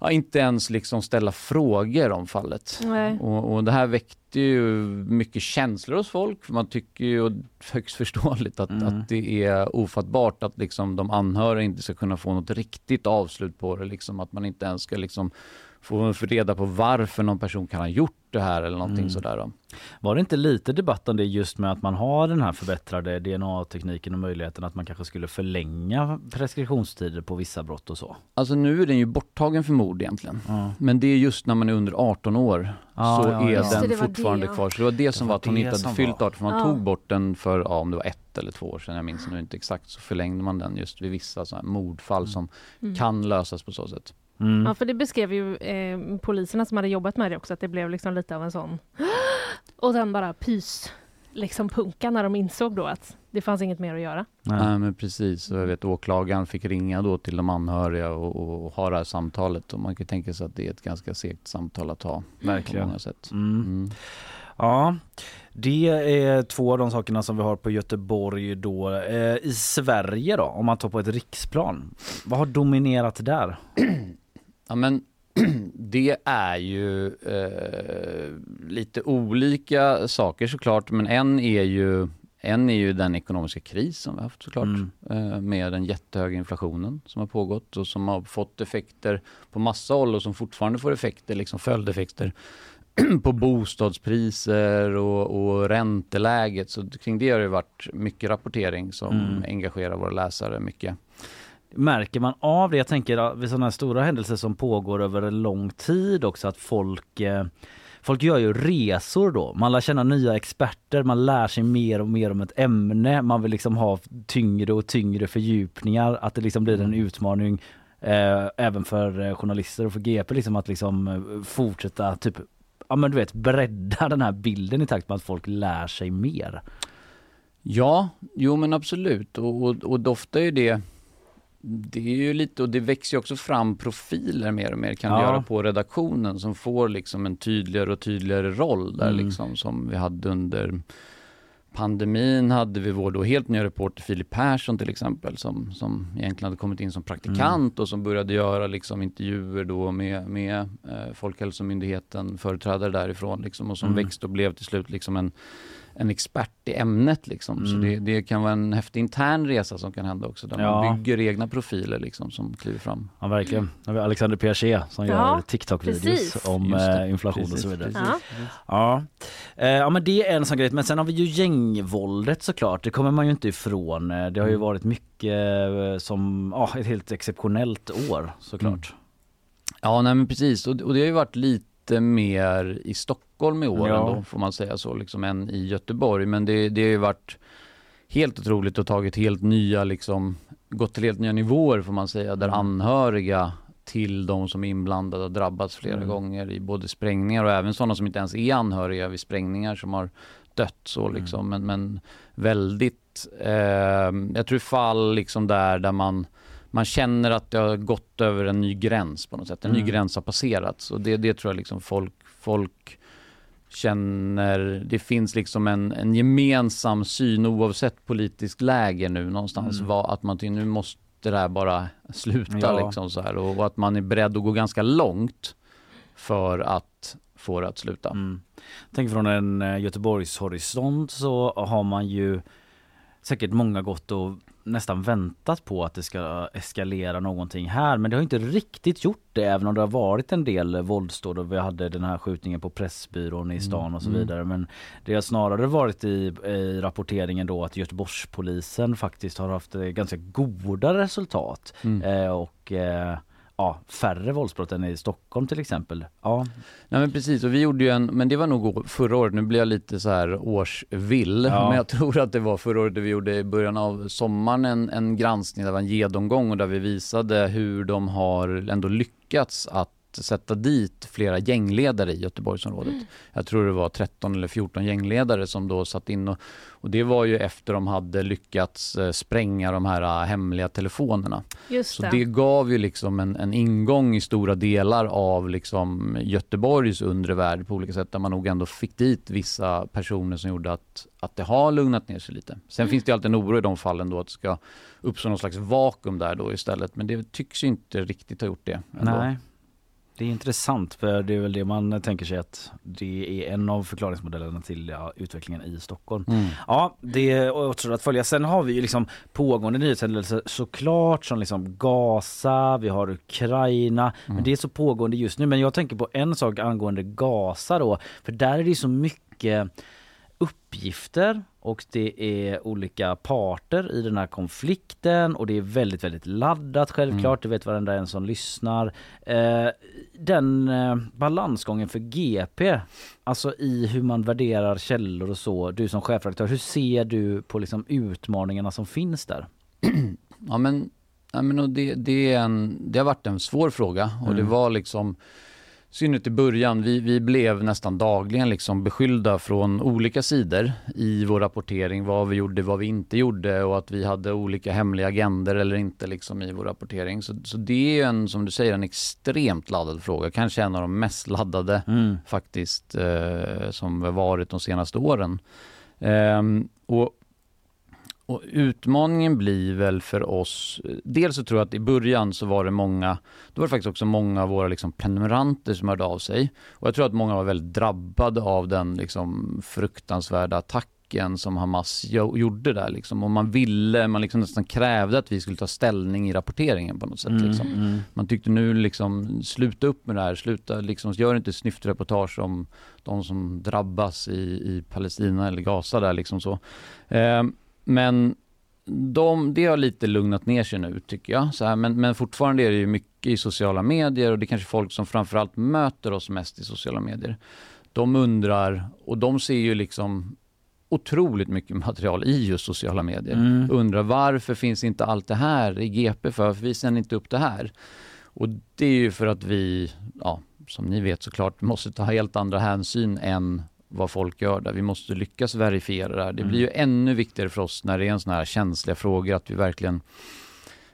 Ja, inte ens liksom ställa frågor om fallet. Och, och det här väckte ju mycket känslor hos folk. Man tycker ju, <laughs> högst förståeligt, att, Mm. att det är ofattbart att liksom de anhöriga inte ska kunna få något riktigt avslut på det. Liksom att man inte ens ska liksom få få reda på varför någon person kan ha gjort det här eller någonting Mm. sådär. Då. Var det inte lite debatt om det just med att man har den här förbättrade DNA-tekniken och möjligheten att man kanske skulle förlänga preskriptionstider på vissa brott och så? Alltså nu är den ju borttagen för mord egentligen. Ja. Men det är just när man är under 18 år Ja, så ja, är ja. Den fortfarande det, ja. kvar. Så det var det som Det var var att hon inte hade fyllt var. 18 för man Ja. tog bort den för, ja, om det var ett eller två år sedan, jag minns nu inte exakt, så förlängde man den just vid vissa så här mordfall som Mm. kan lösas på så sätt. Mm. Ja, för det beskrev ju eh, poliserna som hade jobbat med det också, att det blev liksom lite av en sån... <gasps> Och sen bara pys, liksom punka när de insåg då att det fanns inget mer att göra. Nej men precis, jag vet åklagaren fick ringa då till de anhöriga och, och, och ha det här samtalet och man kan tänka sig att det är ett ganska segt samtal att ha. Verkligen. På många sätt. Mm. Mm. Ja, det är två av de sakerna som vi har på Göteborg då. Eh, I Sverige då, om man tar på ett riksplan, vad har dominerat där? <clears throat> Ja men <clears throat> det är ju eh, lite olika saker såklart men en är ju en är ju den ekonomiska kris som vi haft såklart Mm. eh, med den jättehöga inflationen som har pågått och som har fått effekter på massa håll och som fortfarande får effekter, liksom följdeffekter <clears throat> på bostadspriser och, och ränteläget. Så kring det har det varit mycket rapportering som Mm. engagerar våra läsare mycket. Märker man av det? Jag tänker vid sådana här stora händelser som pågår över en lång tid också att folk eh, Folk gör ju resor då. Man lär känna nya experter, man lär sig mer och mer om ett ämne. Man vill liksom ha tyngre och tyngre fördjupningar. Att det liksom blir en utmaning eh, även för eh, journalister och för GP liksom att liksom eh, fortsätta typ Ja men du vet bredda den här bilden i takt med att folk lär sig mer. Ja, jo men absolut och, och, och ofta är det det är ju lite, och det växer ju också fram profiler mer och mer kan Ja. göra på redaktionen som får liksom en tydligare och tydligare roll där Mm. liksom som vi hade under pandemin hade vi vår då helt nya reporter Filip Persson till exempel som, som egentligen hade kommit in som praktikant och som började göra liksom intervjuer då med, med eh, Folkhälsomyndigheten, företrädare därifrån liksom och som Mm. växte och blev till slut liksom en en expert i ämnet liksom. Så Mm. det, det kan vara en häftig intern resa som kan hända också där Ja. man bygger egna profiler liksom som kliver fram. Ja verkligen. Nu har vi Alexander Piaget som Ja, gör TikTok-videos om eh, inflation och Precis, så vidare. precis. Ja. Ja. Eh, ja men det är en sån grej. Men sen har vi ju gängvåldet såklart. Det kommer man ju inte ifrån. Eh, Det har ju Mm. varit mycket som, ja ett helt exceptionellt år såklart. Ja nej men precis och, och det har ju varit lite mer i Stockholm i år Ja. ändå får man säga så liksom än i Göteborg men det, det har ju varit helt otroligt och tagit helt nya liksom gått till helt nya nivåer får man säga där Mm. anhöriga till de som är inblandade har drabbats flera Mm. gånger i både sprängningar och även sådana som inte ens är anhöriga vid sprängningar som har dött så Mm. liksom men, men väldigt eh, jag tror fall liksom där där man man känner att det har gått över en ny gräns på något sätt. En Mm. ny gräns har passerats och det, det tror jag liksom folk, folk känner, det finns liksom en, en gemensam syn oavsett politiskt läge nu någonstans, Mm. vad, att man tycker nu måste det här bara sluta Ja. liksom så här och, och att man är beredd att gå ganska långt för att få det att sluta. Mm. Tänk från en eh, Göteborgs horisont så har man ju säkert många gått och nästan väntat på att det ska eskalera någonting här men det har inte riktigt gjort det även om det har varit en del våldsdåd och vi hade den här skjutningen på Pressbyrån i stan och så Mm. vidare men det har snarare varit i, i rapporteringen då att Göteborgspolisen faktiskt har haft eh, ganska goda resultat Mm. eh, och eh, ja, färre våldsbrott än i Stockholm till exempel. Ja, Nej men precis och vi gjorde ju en, men det var nog förra året, nu blir jag lite så här årsvill, Ja. men jag tror att det var förra året vi gjorde i början av sommaren en, en granskning, det var en genomgång och där vi visade hur de har ändå lyckats att sätta dit flera gängledare i Göteborgsområdet. Jag tror det var 13 eller 14 gängledare som då satt in och, och det var ju efter de hade lyckats eh, spränga de här eh, hemliga telefonerna. Just Så det. det gav ju liksom en, en ingång i stora delar av liksom Göteborgs undre värld på olika sätt där man nog ändå fick dit vissa personer som gjorde att, att det har lugnat ner sig lite. Sen Mm. finns det alltid en oro i de fallen då att det ska uppstå någon slags vakuum där då istället men det tycks ju inte riktigt ha gjort det. Ändå. Nej. Det är intressant för det är väl det man tänker sig att det är en av förklaringsmodellerna till ja, utvecklingen i Stockholm. Mm. Ja, det återstår att följa. Sen har vi ju liksom pågående nyhetshändelser såklart som liksom Gaza, vi har Ukraina, men det är så pågående just nu. Men jag tänker på en sak angående Gaza då, för där är det så mycket uppgifter och det är olika parter i den här konflikten och det är väldigt, väldigt laddat självklart. Det vet varenda en som lyssnar. Eh, den eh, balansgången för GP, alltså i hur man värderar källor och så, du som chefredaktör, hur ser du på liksom utmaningarna som finns där? <clears throat> Ja men Ja, men det, det, är en, det har varit en svår fråga och det Mm. var liksom synnerhet i början, vi, vi blev nästan dagligen liksom beskyllda från olika sidor i vår rapportering, vad vi gjorde, vad vi inte gjorde och att vi hade olika hemliga agender eller inte liksom i vår rapportering. Så, så det är en, som du säger, en extremt laddad fråga, kanske en av de mest laddade Mm. faktiskt eh, som varit de senaste åren. Ehm, och och utmaningen blir väl för oss, dels så tror jag att i början så var det många, då var det faktiskt också många av våra liksom prenumeranter som hörde av sig. Och jag tror att många var väldigt drabbade av den liksom fruktansvärda attacken som Hamas jo- gjorde där liksom. Och man ville, man liksom nästan krävde att vi skulle ta ställning i rapporteringen på något sätt. Mm, Liksom. mm. Man tyckte nu liksom, sluta upp med det här, sluta liksom, gör inte snyftreportage om de som drabbas i, i Palestina eller Gaza där liksom så. Eh, men de, det har lite lugnat ner sig nu tycker jag. Så här, men, men fortfarande är det ju mycket i sociala medier och det är kanske folk som framförallt möter oss mest i sociala medier. De undrar och de ser ju liksom otroligt mycket <laughs> material i just sociala medier. Mm. Undrar varför finns inte allt det här i GP för? Varför visar ni inte upp det här? Och det är ju för att vi, ja, som ni vet såklart, <laughs> måste ta helt andra hänsyn än vad folk gör där. Vi måste lyckas verifiera det här. Det blir ju ännu viktigare för oss när det är en sån här känsliga frågor att vi verkligen,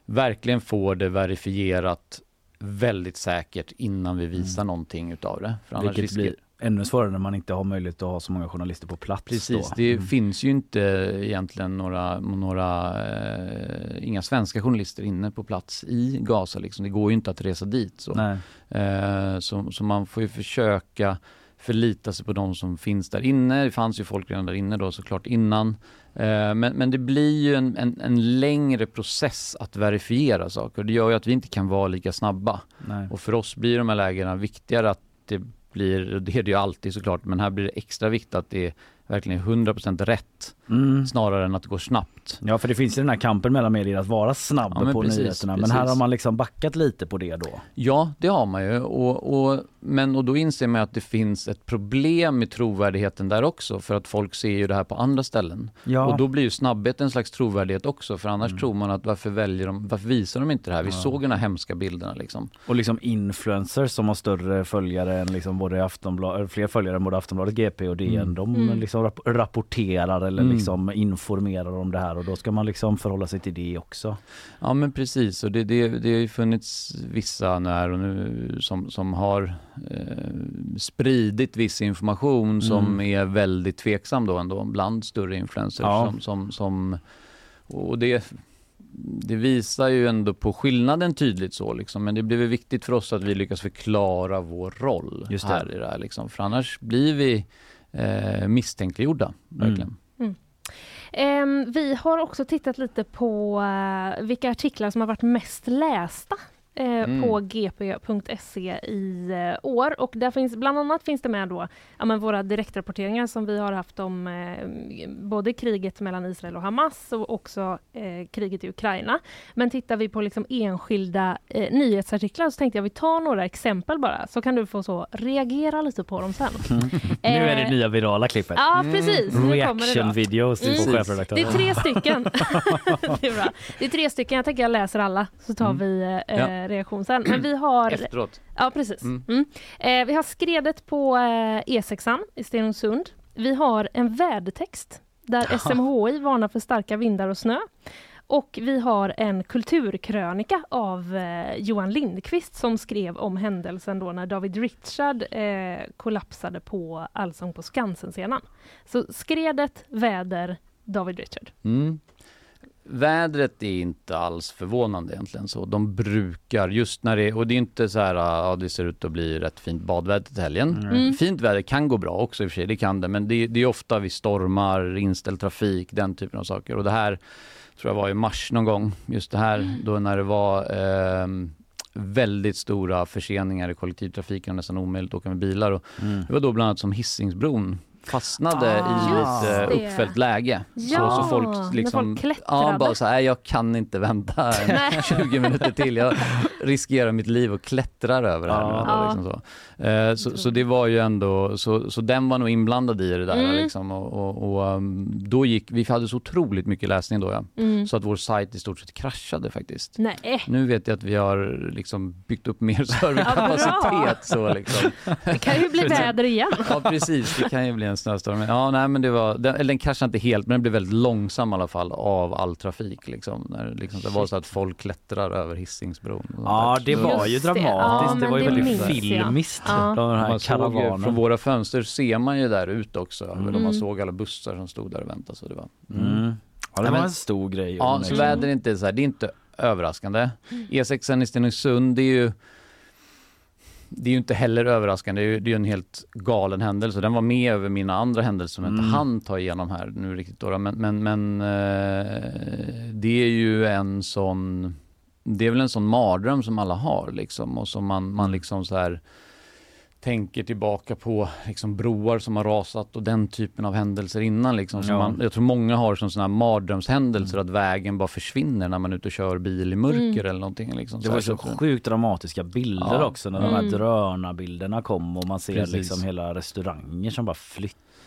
verkligen får det verifierat väldigt säkert innan vi visar någonting utav det. För Vilket riskerar- blir ännu svårare när man inte har möjlighet att ha så många journalister på plats. Precis, då. det Mm. finns ju inte egentligen några, några eh, inga svenska journalister inne på plats i Gaza liksom. Det går ju inte att resa dit. Så, Nej. eh, så, så man får ju försöka förlita sig på de som finns där inne. Det fanns ju folk redan där inne då såklart innan. Eh, men, men det blir ju en, en, en längre process att verifiera saker. Det gör ju att vi inte kan vara lika snabba. Nej. Och för oss blir de här lägena viktigare att det blir, det är det ju alltid såklart, men här blir det extra viktigt att det är verkligen 100% rätt Mm. snarare än att det går snabbt. Ja för det finns ju den här kampen mellan medier att vara snabb Ja, på precis, nyheterna men precis. här har man liksom backat lite på det då. Ja, det har man ju. Och, och, men, och då inser man att det finns ett problem med trovärdigheten där också för att folk ser ju det här på andra ställen. Ja. Och då blir ju snabbhet en slags trovärdighet också för annars tror man att varför väljer de, varför visar de inte det här? Vi Ja. såg de här hemska bilderna liksom. Och liksom influencers som har större följare än liksom både Aftonbladet, fler följare än både Aftonbladet, GP och DN. Mm. De Mm. liksom rap- rapporterar eller Mm. Liksom informerar om det här och då ska man liksom förhålla sig till det också. Ja men precis och det, det, det har ju funnits vissa när och nu som, som har eh, spridit viss information som Mm. är väldigt tveksam då ändå bland större influencers Ja. som, som, som och det det visar ju ändå på skillnaden tydligt så liksom, men det blir viktigt för oss att vi lyckas förklara vår roll här i det här liksom, för annars blir vi eh, misstänkliggjorda, verkligen. Mm. Ehm, vi har också tittat lite på eh, vilka artiklar som har varit mest lästa eh, Mm. på gp.se i eh, år och där finns bland annat finns det med då ja, men våra direktrapporteringar som vi har haft om eh, både kriget mellan Israel och Hamas och också eh, kriget i Ukraina. Men tittar vi på liksom enskilda nyhetsartiklar så tänkte jag vi tar några exempel bara så kan du få så reagera lite på dem sen. <laughs> Nu är det nya virala klippet. Ja, precis. Då. Reaction videos Mm. Det är tre stycken. <laughs> <laughs> det är bra. Det är tre stycken. Jag tänker jag läser alla så tar Mm. vi Ja. Reaktion sen. Men vi har... Efteråt. Ja, precis. Mm. Mm. Eh, vi har skredet på eh, E6an i Stenungsund. Vi har en vädertext där SMHI varnar för starka vindar och snö. Och vi har en kulturkrönika av eh, Johan Lindqvist som skrev om händelsen då när David Richard eh, kollapsade på Allsång på Skansen-scenen. Så skredet, väder, David Richard. Mm. Vädret är inte alls förvånande egentligen så. De brukar, just när det, och det är inte så här, ja det ser ut att bli rätt fint badväder till helgen. Mm. Fint väder kan gå bra också i och för sig, det kan det. Men det, det är ofta vid stormar, inställd trafik, den typen av saker. Och det här tror jag var i mars någon gång, just det här då när det var ehm, väldigt stora förseningar i kollektivtrafiken och nästan omöjligt att åka med bilar. Och Mm. Det var då bland annat som Hisingsbron fastnade i Ah. ett Just det. uppfällt läge. Ja, så, så folk liksom, folk klättrade. ja, bara så här, jag kan inte vänta <laughs> Nej. 20 minuter till. Jag riskerar mitt liv och klättrar över det här. Ja. nu. Ja. Liksom så. Eh, så, så det var ju ändå, så, så den var nog inblandad i det där Mm. liksom. och, och, och um, då gick, vi hade så otroligt mycket läsning då ja. Mm. Så att vår sajt i stort sett kraschade faktiskt. Nej, Nu vet jag att vi har liksom byggt upp mer <laughs> Ja, serverkapacitet. bra. så liksom. det kan ju bli <laughs> väder igen. Ja precis, det kan ju bli en snöstorm. Men, Ja, nej, men det var, den, eller den kraschade inte helt men den blev väldigt långsam i alla fall av all trafik. Liksom, när det liksom, det var så att folk klättrar över Hisingsbron. Ja, det var ju det. dramatiskt. Ja, det var ju väldigt filmiskt. Ja. De här man såg ju, karavanerna. från våra fönster ser man ju där ut också. Mm. Man såg alla bussar som stod där och väntade. Så det var, Mm. Ja, det var en stor grej. Ja, så väder är inte så här, det är inte överraskande. E6 i Stenungsund, det är ju det är ju inte heller överraskande, det är ju det är en helt galen händelse. Den var med över mina andra händelser som jag Mm. inte hann ta igenom här nu riktigt. Då. Men, men, men eh, det är ju en sån, det är väl en sån mardröm som alla har liksom och som man, man liksom så här tänker tillbaka på liksom broar som har rasat och den typen av händelser innan. Liksom, som Ja. man, jag tror många har som sådana här mardrömshändelser att vägen bara försvinner när man är ute och kör bil i mörker Mm. eller någonting. Liksom, Det var så så sjukt dramatiska bilder Ja. också när de här Mm. drönarbilderna kom och man ser Precis. liksom hela restauranger som bara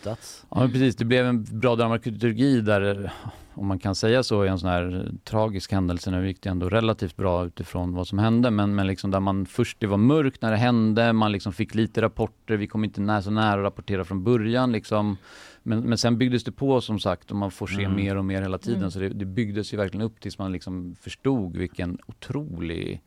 flyttats. Ja men precis, det blev en bra dramaturgi där, om man kan säga så, i en sån här tragisk händelse. Nu gick det ändå relativt bra utifrån vad som hände, men, men liksom där man först, det var mörkt när det hände, man liksom fick lite rapporter, vi kom inte när, så nära att rapportera från början liksom. Men, men sen byggdes det på som sagt och man får se Mm. mer och mer hela tiden. Mm. Så det, det byggdes ju verkligen upp tills man liksom förstod vilken otrolig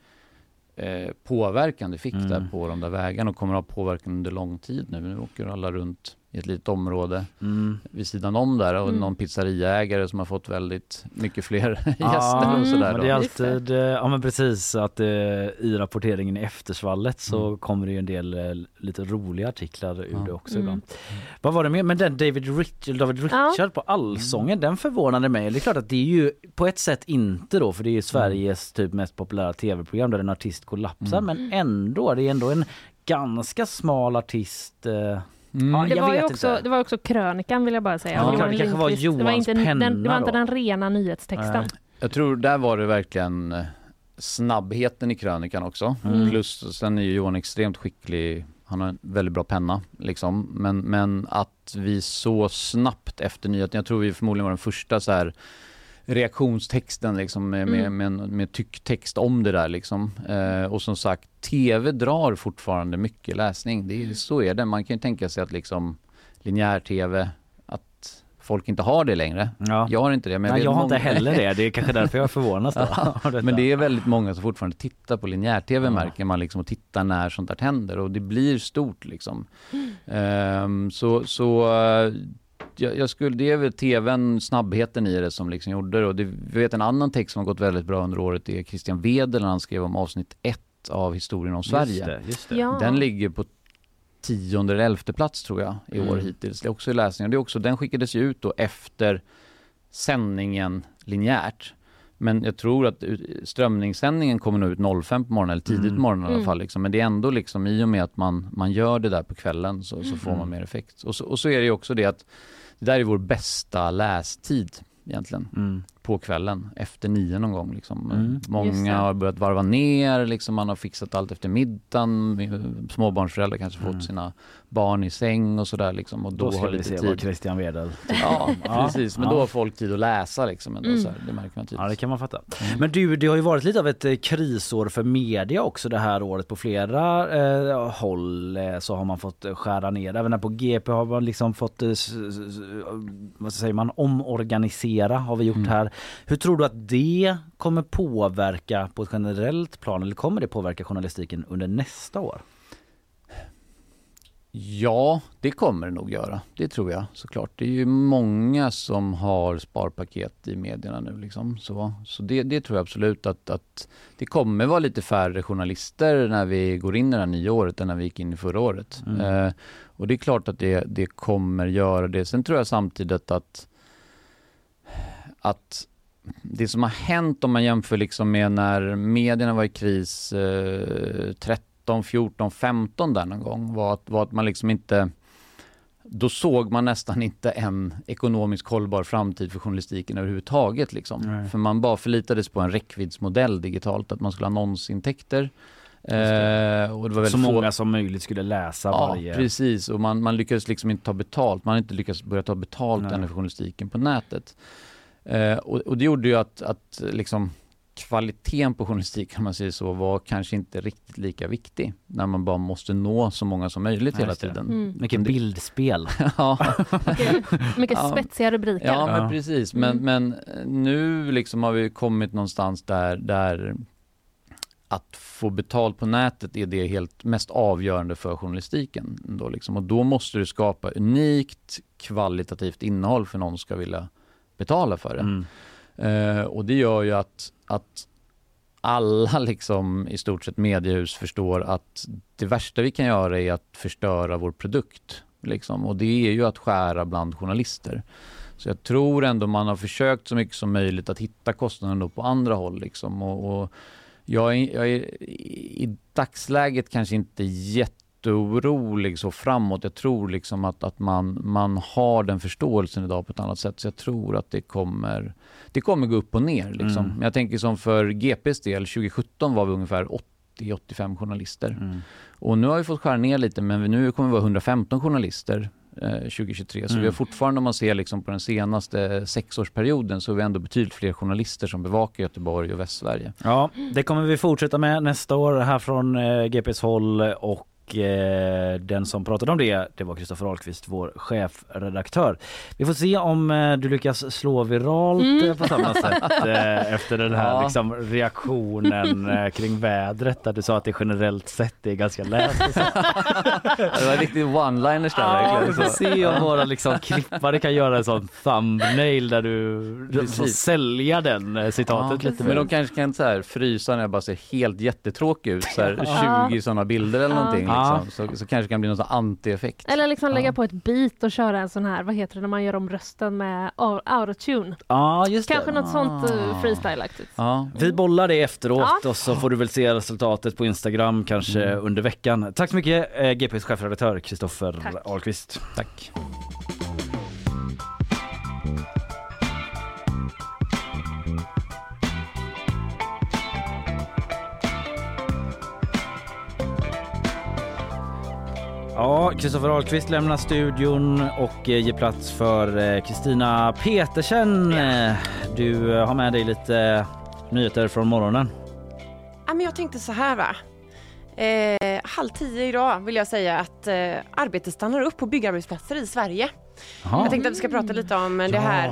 eh, påverkan det fick Mm. där på de där vägarna och kommer att ha påverkan under lång tid nu. Nu åker alla runt i ett litet område Mm. vid sidan om där och Mm. någon pizzeriaägare som har fått väldigt mycket fler <laughs> gäster Ja, och sådär. men det är alltid, eh, ja men precis att eh, i rapporteringen i eftersvallet så Mm. kommer det ju en del eh, lite roliga artiklar ur Ja. det också Mm. ibland. Vad var det mer? Men den David, Rich, David Richard på Allsången, den förvånade mig. Det är klart att det är ju på ett sätt inte då för det är ju Sveriges typ mest populära tv-program där en artist kollapsar Mm. men ändå, det är ändå en ganska smal artist. Eh, Mm. Ja, Det var, ju också, inte. det var också krönikan vill jag bara säga. Ja, det Johan kanske var Lindqvist. det var Johans inte, den, det penna var inte då. den rena nyhetstexten. Nej. Jag tror där var det verkligen eh, snabbheten i krönikan också. Mm. Plus sen är ju Johan extremt skicklig, han har en väldigt bra penna liksom. Men, men att vi så snabbt efter nyheten, jag tror vi förmodligen var den första så här reaktionstexten liksom med, med, Mm. med, en- med tycktext om det där liksom. Eh, och som sagt, tv drar fortfarande mycket läsning. Det är, så är det. Man kan ju tänka sig att liksom linjär-tv, att folk inte har det längre. Ja. Jag har inte det. Men Nej, jag har många- inte heller det. Det är kanske därför jag förvånas. <laughs> Ja. Men det är väldigt många som fortfarande tittar på linjär-tv Ja. märker man liksom och tittar när sånt där händer och det blir stort liksom. Ehm, så så jag, jag skulle, det är väl tvn, snabbheten i det som liksom gjorde det och det, vi vet en annan text som har gått väldigt bra under året det är Christian Wedel när han skrev om avsnitt ett av historien om Sverige. Just det, just det. Ja. Den ligger på tionde eller elfte plats tror jag i år Mm. hittills. Det är också i läsningen. Det är också, den skickades ju ut då efter sändningen linjärt. Men jag tror att strömningssändningen kommer nog ut 05 på morgonen eller tidigt Mm. på morgonen i alla Mm. fall. Liksom. Men det är ändå liksom i och med att man, man gör det där på kvällen så, så får man Mm. mer effekt. Och så, och så är det ju också det att det där är vår bästa lästid egentligen Mm på kvällen efter nio någon gång. Liksom. Mm. Många har börjat varva ner, liksom, man har fixat allt efter middagen. Småbarnsföräldrar kanske Mm. fått sina barn i säng och sådär. Liksom, och då, Då ska har vi lite se tid. vad Christian Wedel Ja, <laughs> Ja, precis. Men ja. då har folk tid att läsa liksom. Ändå, Mm. så här. Det märker man tydligt. Ja det kan man fatta. Men du, det har ju varit lite av ett eh, krisår för media också det här året på flera eh, håll eh, så har man fått eh, skära ner. Även här på GP har man liksom fått, eh, vad säger man, omorganisera har vi gjort Mm. här. Hur tror du att det kommer påverka på ett generellt plan eller kommer det påverka journalistiken under nästa år? Ja, det kommer det nog göra. Det tror jag såklart. Det är ju många som har sparpaket i medierna nu. Liksom. Så, så det, det tror jag absolut att, att det kommer vara lite färre journalister när vi går in i det här nya året än när vi gick in i förra året. Mm. Eh, och det är klart att det, det kommer göra det. Sen tror jag samtidigt att, att det som har hänt om man jämför liksom med när medierna var i kris eh, 13, 14, 15 där någon gång var att, var att man liksom inte då såg man nästan inte en ekonomiskt hållbar framtid för journalistiken överhuvudtaget. Liksom. Nej. För man bara förlitades på en räckviddsmodell digitalt, att man skulle ha annonsintäkter. Eh, och det var Så få- många som möjligt skulle läsa Ja, varje... precis. Och man, man lyckades liksom inte ta betalt. Man har inte lyckats börja ta betalt ännu för journalistiken på nätet. Eh, och, och det gjorde ju att, att liksom kvaliteten på journalistik, kan man säga så, var kanske inte riktigt lika viktig. När man bara måste nå så många som möjligt Ja, hela tiden. Mm. Mycket bildspel. <laughs> ja. Mycket, mycket Ja. spetsiga rubriker. Ja, men precis. Men, Mm. men nu liksom har vi kommit någonstans där, där att få betalt på nätet är det helt mest avgörande för journalistiken. Då liksom. Och då måste du skapa unikt kvalitativt innehåll för någon ska vilja betala för det. Mm. Eh, och det gör ju att, att alla liksom i stort sett mediehus förstår att det värsta vi kan göra är att förstöra vår produkt. Liksom. Och det är ju att skära bland journalister. Så jag tror ändå man har försökt så mycket som möjligt att hitta kostnaden på andra håll. Liksom. Och, och jag, är, jag är i dagsläget kanske inte jätteorolig så framåt. Jag tror liksom att, att man, man har den förståelsen idag på ett annat sätt. Så jag tror att det kommer, det kommer gå upp och ner. Liksom. Mm. Jag tänker som för GPs del, 2017 var vi ungefär 80-85 journalister. Mm. Och nu har vi fått skära ner lite men nu kommer vi vara 115 journalister eh, 2023. Så Mm. vi har fortfarande om man ser liksom på den senaste sexårsperioden så är vi ändå betydligt fler journalister som bevakar Göteborg och Västsverige. Ja, det kommer vi fortsätta med nästa år här från eh, GPs håll och eh, den som pratade om det, det var Kristoffer Ahlqvist, vår chefredaktör. Vi får se om eh, du lyckas slå viralt Mm. eh, på samma sätt efter den här <laughs> Ja. liksom, reaktionen kring vädret där du sa att det generellt sett är ganska lätt. <laughs> Det var riktigt one-liners där Ja, vi verkligen. får Så. se om våra liksom, klippare kan göra en sån thumbnail där du Precis. får sälja den citatet Ja, lite men de kanske kan så här, frysa när jag bara ser helt jättetråkig ut, så här, Ja. 20 sådana bilder eller någonting. Ja. Liksom. Så, så kanske det kan bli någon sån anti-effekt. Eller liksom lägga på ett beat och köra en sån här, vad heter det när man gör om rösten med au- autotune? Ja, just det. Kanske något sånt uh, Ah. freestyle-aktigt. Ja. Vi bollar det efteråt Ja. och så får du väl se resultatet på Instagram kanske Mm. under veckan. Tack så mycket eh, GPs chefredaktör Kristoffer Tack. Ahlqvist. Tack. Ja, Kristoffer Ahlqvist lämnar studion och eh, ger plats för eh, Kristina Petersen. Eh, Du har med dig lite nyheter från morgonen. Ja, men jag tänkte så här va. Eh, halv tio idag vill jag säga att eh, arbetet stannar upp på byggarbetsplatser i Sverige. Jaha. Jag tänkte att vi ska prata lite om det här.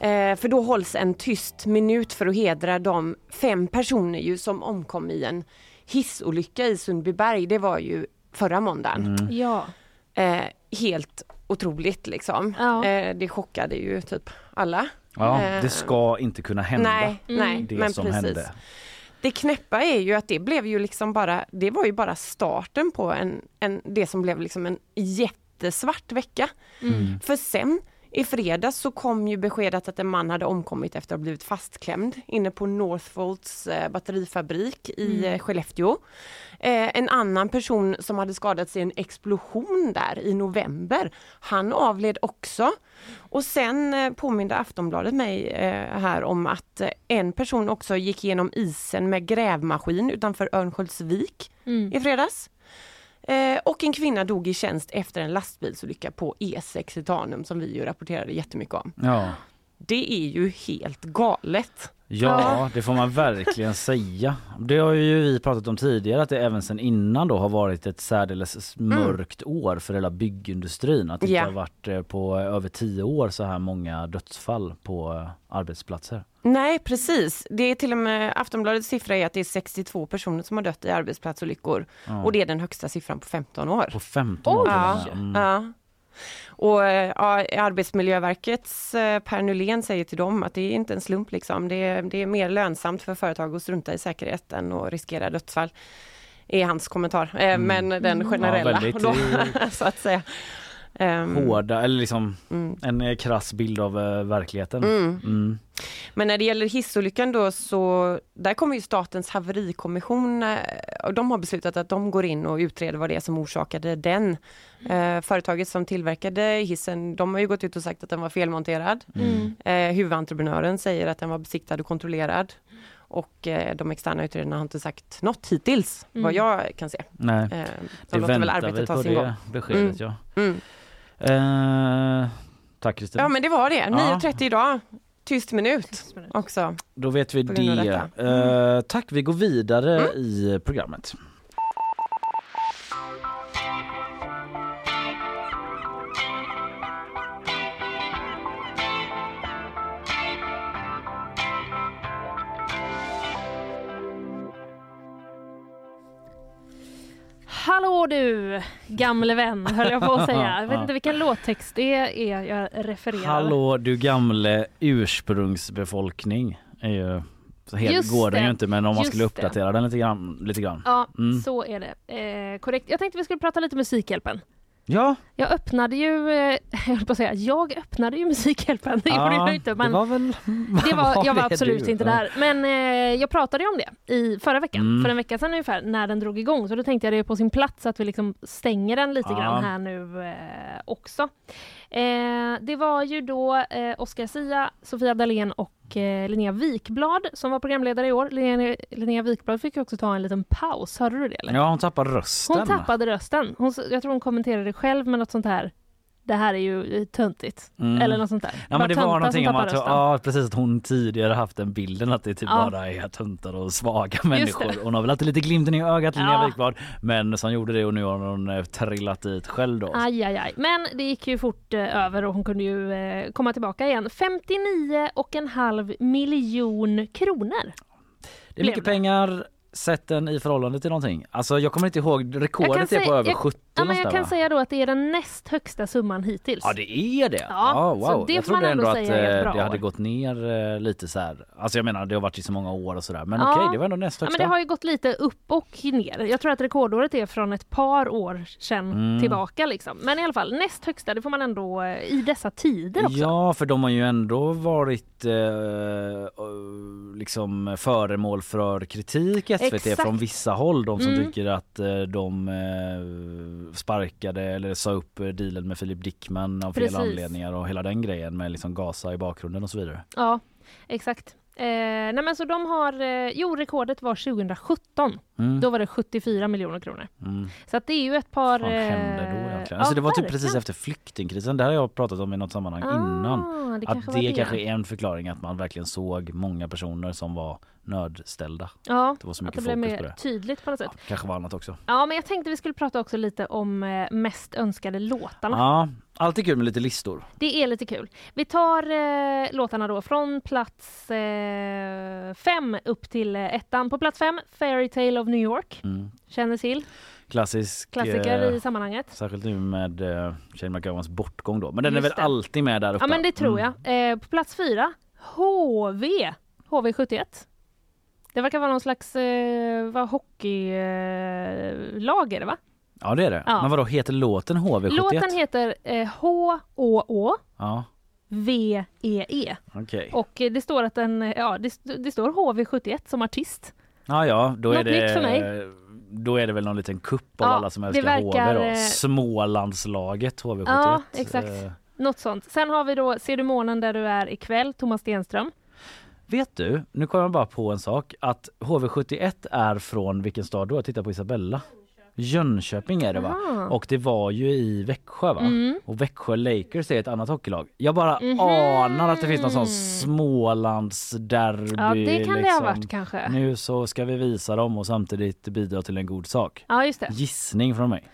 Eh, för då hålls en tyst minut för att hedra de fem personer ju som omkom i en hissolycka i Sundbyberg. Det var ju förra måndagen. Mm. Ja. Eh, helt otroligt liksom. Ja. Eh, det chockade ju typ alla. Ja, Eh, det ska inte kunna hända. Nej, nej, Det men som precis. hände. Det knäppa är ju att det blev ju liksom bara, det var ju bara starten på en, en, det som blev liksom en jättesvart vecka. Mm. För sen i fredags så kom ju beskedet att en man hade omkommit efter att ha blivit fastklämd inne på Northvolts eh, batterifabrik i eh, Skellefteå. Eh, en annan person som hade skadats i en explosion där i november, han avled också. Och sen påminde Aftonbladet mig här om att en person också gick igenom isen med grävmaskin utanför Örnsköldsvik Mm. i fredags. Eh, och en kvinna dog i tjänst efter en lastbilsolycka på E6 i Tanum som vi ju rapporterade jättemycket om. Ja. Det är ju helt galet. Ja, det får man verkligen säga. Det har ju vi pratat om tidigare att det även sen innan då har varit ett särdeles mörkt år för hela byggindustrin. Att det Ja. inte har varit eh, på över tio år så här många dödsfall på eh, arbetsplatser. Nej precis, det är till och med Aftonbladets siffra är att det är 62 personer som har dött i arbetsplatsolyckor Ja. och det är den högsta siffran på 15 år. På 15 år. Ja, och med. Mm. ja. Och eh, ja, Arbetsmiljöverkets eh, Per Nylén säger till dem att det är inte en slump liksom. Det är, det är mer lönsamt för företag att strunta i säkerhet än att riskera dödsfall. Är hans kommentar, eh, men den generella Mm. väldigt, då, <laughs> så att säga. Ehm, Hårda, eller liksom Mm. en eh, krass bild av eh, verkligheten. Mm. Mm. Men när det gäller hissolyckan då så där kommer ju Statens haverikommission eh, och de har beslutat att de går in och utreder vad det är som orsakade den. Eh, företaget som tillverkade hissen, de har ju gått ut och sagt att den var felmonterad. Mm. Eh, huvudentreprenören säger att den var besiktad och kontrollerad. Och eh, de externa utredarna har inte sagt något hittills, Mm. vad jag kan se. Nej, Eh, det de låter väl arbetet på ta sin det gång. beskedet Mm. ja. Mm. Eh, tack Kristina. Ja men det var det, Ja. 9.30 idag. Tyst minut också. Då vet vi det. Eh, tack, vi går vidare Mm. i programmet. Hallå du, gamle vän höll jag på att säga. <laughs> Jag vet inte vilken låttext det är jag refererar. Hallå du gamle ursprungsbefolkning. Är ju, så helt Just går den det. ju inte men om man skulle det. uppdatera den lite grann. Lite grann. Ja, Mm. så är det. Eh, korrekt. Jag tänkte vi skulle prata lite Musikhjälpen. Ja, Jag öppnade ju, eh, <laughs> jag höll på att säga, jag öppnade ju Musikhjälpen. Det gjorde jag inte. Men det var väl... <laughs> det var, jag var absolut du? inte där. Men eh, jag pratade ju om det i förra veckan, Mm. för en vecka sedan ungefär, när den drog igång. Så då tänkte jag det är på sin plats att vi liksom stänger den lite Ja. grann här nu eh, också. Eh, det var ju då eh, Oscar Sia, Sofia Dalén och eh, Linnea Wikblad som var programledare i år. Linnea, Linnea Wikblad fick ju också ta en liten paus, hörde du det? Eller? Ja, hon tappar rösten. Hon tappade rösten. Hon, jag tror hon kommenterade själv med något sånt här. Det här är ju töntigt. Mm. Eller något sånt där. Ja men det var någonting om att, ja precis att hon tidigare haft den bilden att det typ Ja. bara är töntar och svaga människor. Hon har väl alltid lite glimten i ögat Linnea Ja. Wikblad. Men som gjorde det och nu har hon eh, trillat dit själv då. Aj, aj, aj. Men det gick ju fort eh, över och hon kunde ju eh, komma tillbaka igen. 59 och en halv miljon kronor. Det är mycket pengar. Sätt den i förhållande till någonting. Alltså jag kommer inte ihåg, rekordet är säga- på över jag- 70 Ja, men jag kan va? säga då att det är den näst högsta summan hittills. Ja det är det? Ja, så wow. det jag trodde ändå ändå att säga ett eh, det hade gått ner eh, lite så här. Alltså jag menar det har varit i så många år och sådär. Men Ja. okej det var ändå näst Ja, högsta. men det har ju gått lite upp och ner. Jag tror att rekordåret är från ett par år sedan Mm. tillbaka. Liksom. Men i alla fall, näst högsta, det får man ändå eh, i dessa tider också. Ja, för de har ju ändå varit eh, liksom föremål för kritik i SVT Exakt. från vissa håll. De som Mm. tycker att eh, de eh, sparkade eller sa upp eh, dealen med Filip Dickman av fel Precis. anledningar och hela den grejen med liksom Gaza i bakgrunden och så vidare. Ja, exakt. Eh, nej men så de har, eh, jo rekordet var 2017. Mm. Då var det 74 miljoner kronor. Mm. Så att det är ju ett par... Vad hände då eh, egentligen? ja, Alltså det var typ precis efter flyktingkrisen. Det här har jag pratat om i något sammanhang innan. Ah, det Att det, det. kanske är en förklaring att man verkligen såg många personer som var nödställda. Ja, Det var så att mycket det blev fokus på mer det. tydligt på något sätt. Ja, kanske var annat också. Ja, men jag tänkte vi skulle prata också lite om eh, mest önskade låtarna. Ja, alltid kul med lite listor. Det är lite kul. Vi tar eh, låtarna då från plats eh, fem upp till eh, ettan. På plats fem, Fairy Tale of New York. Mm. Känner till. Klassisk. Klassiker eh, i sammanhanget. Särskilt nu med eh, Shane McGowans bortgång då. Men den är Just väl det. alltid med där uppe? Ja men det tror Mm. jag. Eh, på plats fyra, HV. HV71. Det verkar vara någon slags eh, vad, hockeylag eh, är det va? Ja det är det. Ja. Men vadå, heter låten HV71? Låten heter eh, H-Å-Å Ja, V-E-E. okej. Och eh, det står att den, eh, ja det, det står HV71 som artist. Ja ja, då är det... nytt för mig. Då är det väl någon liten kupp av Ja, alla som älskar verkar, HV då. eh, Smålandslaget HV71. Ja, exakt. Eh, Något sånt. Sen har vi då Ser du månen där du är ikväll, Thomas Stenström. Vet du, nu kommer jag bara på en sak. Att HV71 är från vilken stad då? Jag tittar på Isabella. Jönköping är det va? Aha. Och det var ju i Växjö va? Mm. Och Växjö Lakers är ett annat hockeylag. Jag bara Mhm. anar att det finns någon sån Smålandsderby. Ja, det kan det ha liksom. varit kanske. Nu så ska vi visa dem och samtidigt bidra till en god sak. Ja, just det. Gissning från mig.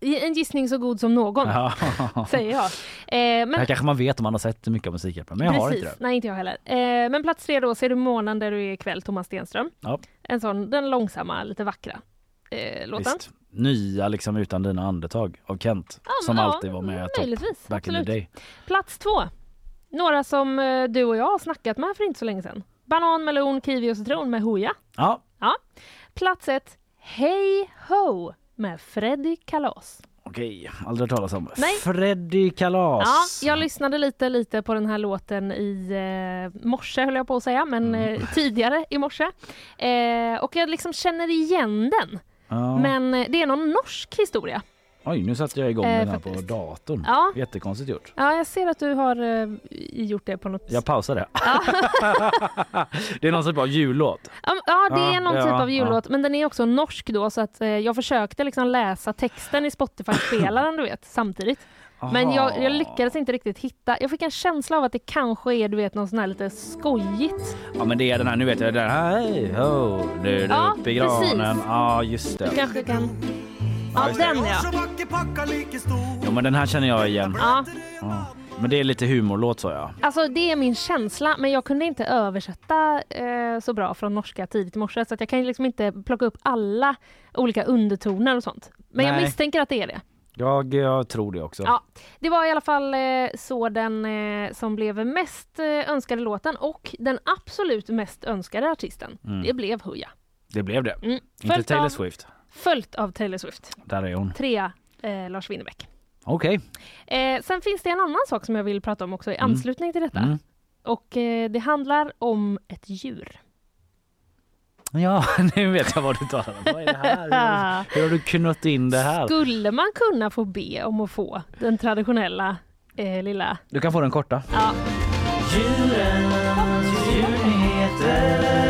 En gissning så god som någon, Ja. <laughs> säger jag. Eh, Det men här kanske man vet om man har sett mycket av Musikhjälpen men jag har Precis. inte det. Nej, inte jag heller. Eh, men plats tre då, Ser du månen där du är ikväll, Thomas Stenström. Ja, En sån, den långsamma, lite vackra eh, låten. visst. Nya liksom utan dina andetag av Kent. Ja, som ja, alltid var med topp möjligtvis, back in absolut. the day. Plats två. Några som eh, du och jag har snackat med för inte så länge sedan. Banan, melon, kiwi och citron med Hooja. Ja, Ja. Plats ett. Hey Ho med Freddy Kalas. Okej, aldrig hört talas om. Nej. Freddy Kalas. Ja, jag lyssnade lite, lite på den här låten i eh, morse höll jag på att säga, men eh, tidigare i morse. Eh, och jag liksom känner igen den. Ja. Men eh, det är någon norsk historia. Oj, nu satte jag igång Eh, den här på datorn. Ja. Jättekonstigt gjort. Ja, jag ser att du har eh, gjort det på något Jag pausar det. <laughs> det är någon typ av jullåt. Ja, det är någon ja, typ av jullåt, men den är också norsk då så att eh, jag försökte liksom läsa texten i Spotify-spelaren du vet samtidigt. Men jag, jag lyckades inte riktigt hitta. Jag fick en känsla av att det kanske är du vet någon sån här lite skojigt. Ja men det är den här, nu vet jag, den här hej ho, nu är det Ja, uppe i granen. Ja just Du det. kanske kan... Ja, just det. den ja. Jo men den här känner jag igen. ja. Ja. Men det är lite humorlåt så ja. Alltså det är min känsla, men jag kunde inte översätta eh, så bra från norska tidigt i morse så att jag kan liksom inte plocka upp alla olika undertoner och sånt. Men jag Nej. misstänker att det är det. Jag, jag tror det också. Ja, det var i alla fall eh, så den eh, som blev mest eh, önskade låten och den absolut mest önskade artisten. Mm. Det blev Hooja. Det blev det. Mm. Inte Taylor av- Swift. Följt av Taylor Swift. Där är hon. Trea eh, Lars Winnerbäck. Okej. Eh, sen finns det en annan sak som jag vill prata om också i Mm. anslutning till detta. Mm. Och eh, det handlar om ett djur. Ja, <laughs> nu vet jag vad du talar om. Vad är det här? Hur har du- <laughs> kunnat in det här? Skulle man kunna få be om att få den traditionella eh, lilla... Du kan få den korta. Ja. Djurens djurnyheter,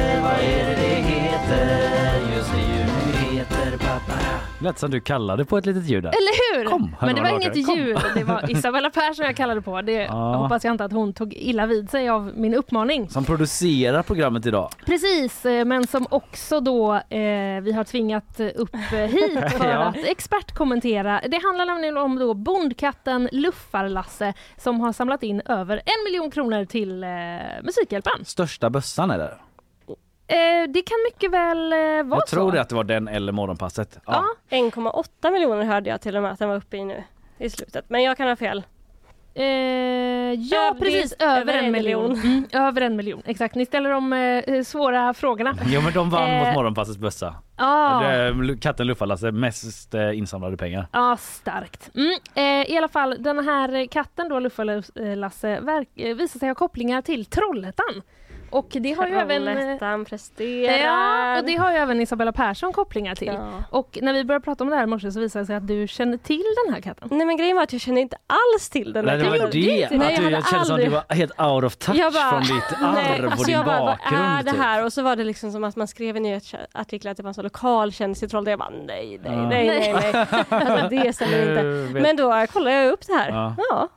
Lät som du kallade på ett litet djur där. Eller hur? Kom, Men det var inget kom. djur, det var <laughs> Isabella Persson jag kallade på. Det Ja. hoppas jag inte att hon tog illa vid sig av min uppmaning. Som producerar programmet idag. Precis, eh, men som också då eh, vi har tvingat upp eh, hit <laughs> för Ja. att expertkommentera. Det handlar nämligen om då bondkatten Luffar-Lasse som har samlat in över en miljon kronor till eh, Musikhjälpen. Största bössan är det. Eh, det kan mycket väl eh, vara Jag tror det att det var den eller morgonpasset. Ja. 1,8 miljoner hörde jag till och med att den var uppe i nu i slutet. Men jag kan ha fel. Eh, ja Över- precis, över över en en miljon. Mm, över en miljon, exakt. Ni ställer de eh, svåra frågorna. Jo men de vann Eh, mot morgonpassets bössa. Ja. Det är Katten Luffar-Lasse mest eh, insamlade pengar. Ja, starkt. Mm, eh, I alla fall, den här katten då, Luffa-Lasse, verk- eh, visar sig ha kopplingar till Trollhättan. Och det har ju även... eh, Trollhättan presterar. Ja, och det har ju även Isabella Persson kopplingar till. Ja. Och när vi började prata om det här i morse så visade det sig att du känner till den här katten. Nej men grejen var att jag kände inte alls till den. Nej, där det var det. Nej, att du, hade jag kände som att du aldrig- var helt out of touch Jag bara, från ditt <laughs> nej, arv och alltså din jag bara, bakgrund. Vad är det typ. här? Och så var det liksom som att man skrev i nyhetsartiklar att det var en sån lokalkändis i Trollhättan. Jag bara nej, nej, Ja. nej, nej, nej. <laughs> Alltså det stämmer inte. Men då kollade jag upp det här. Ja. Ja.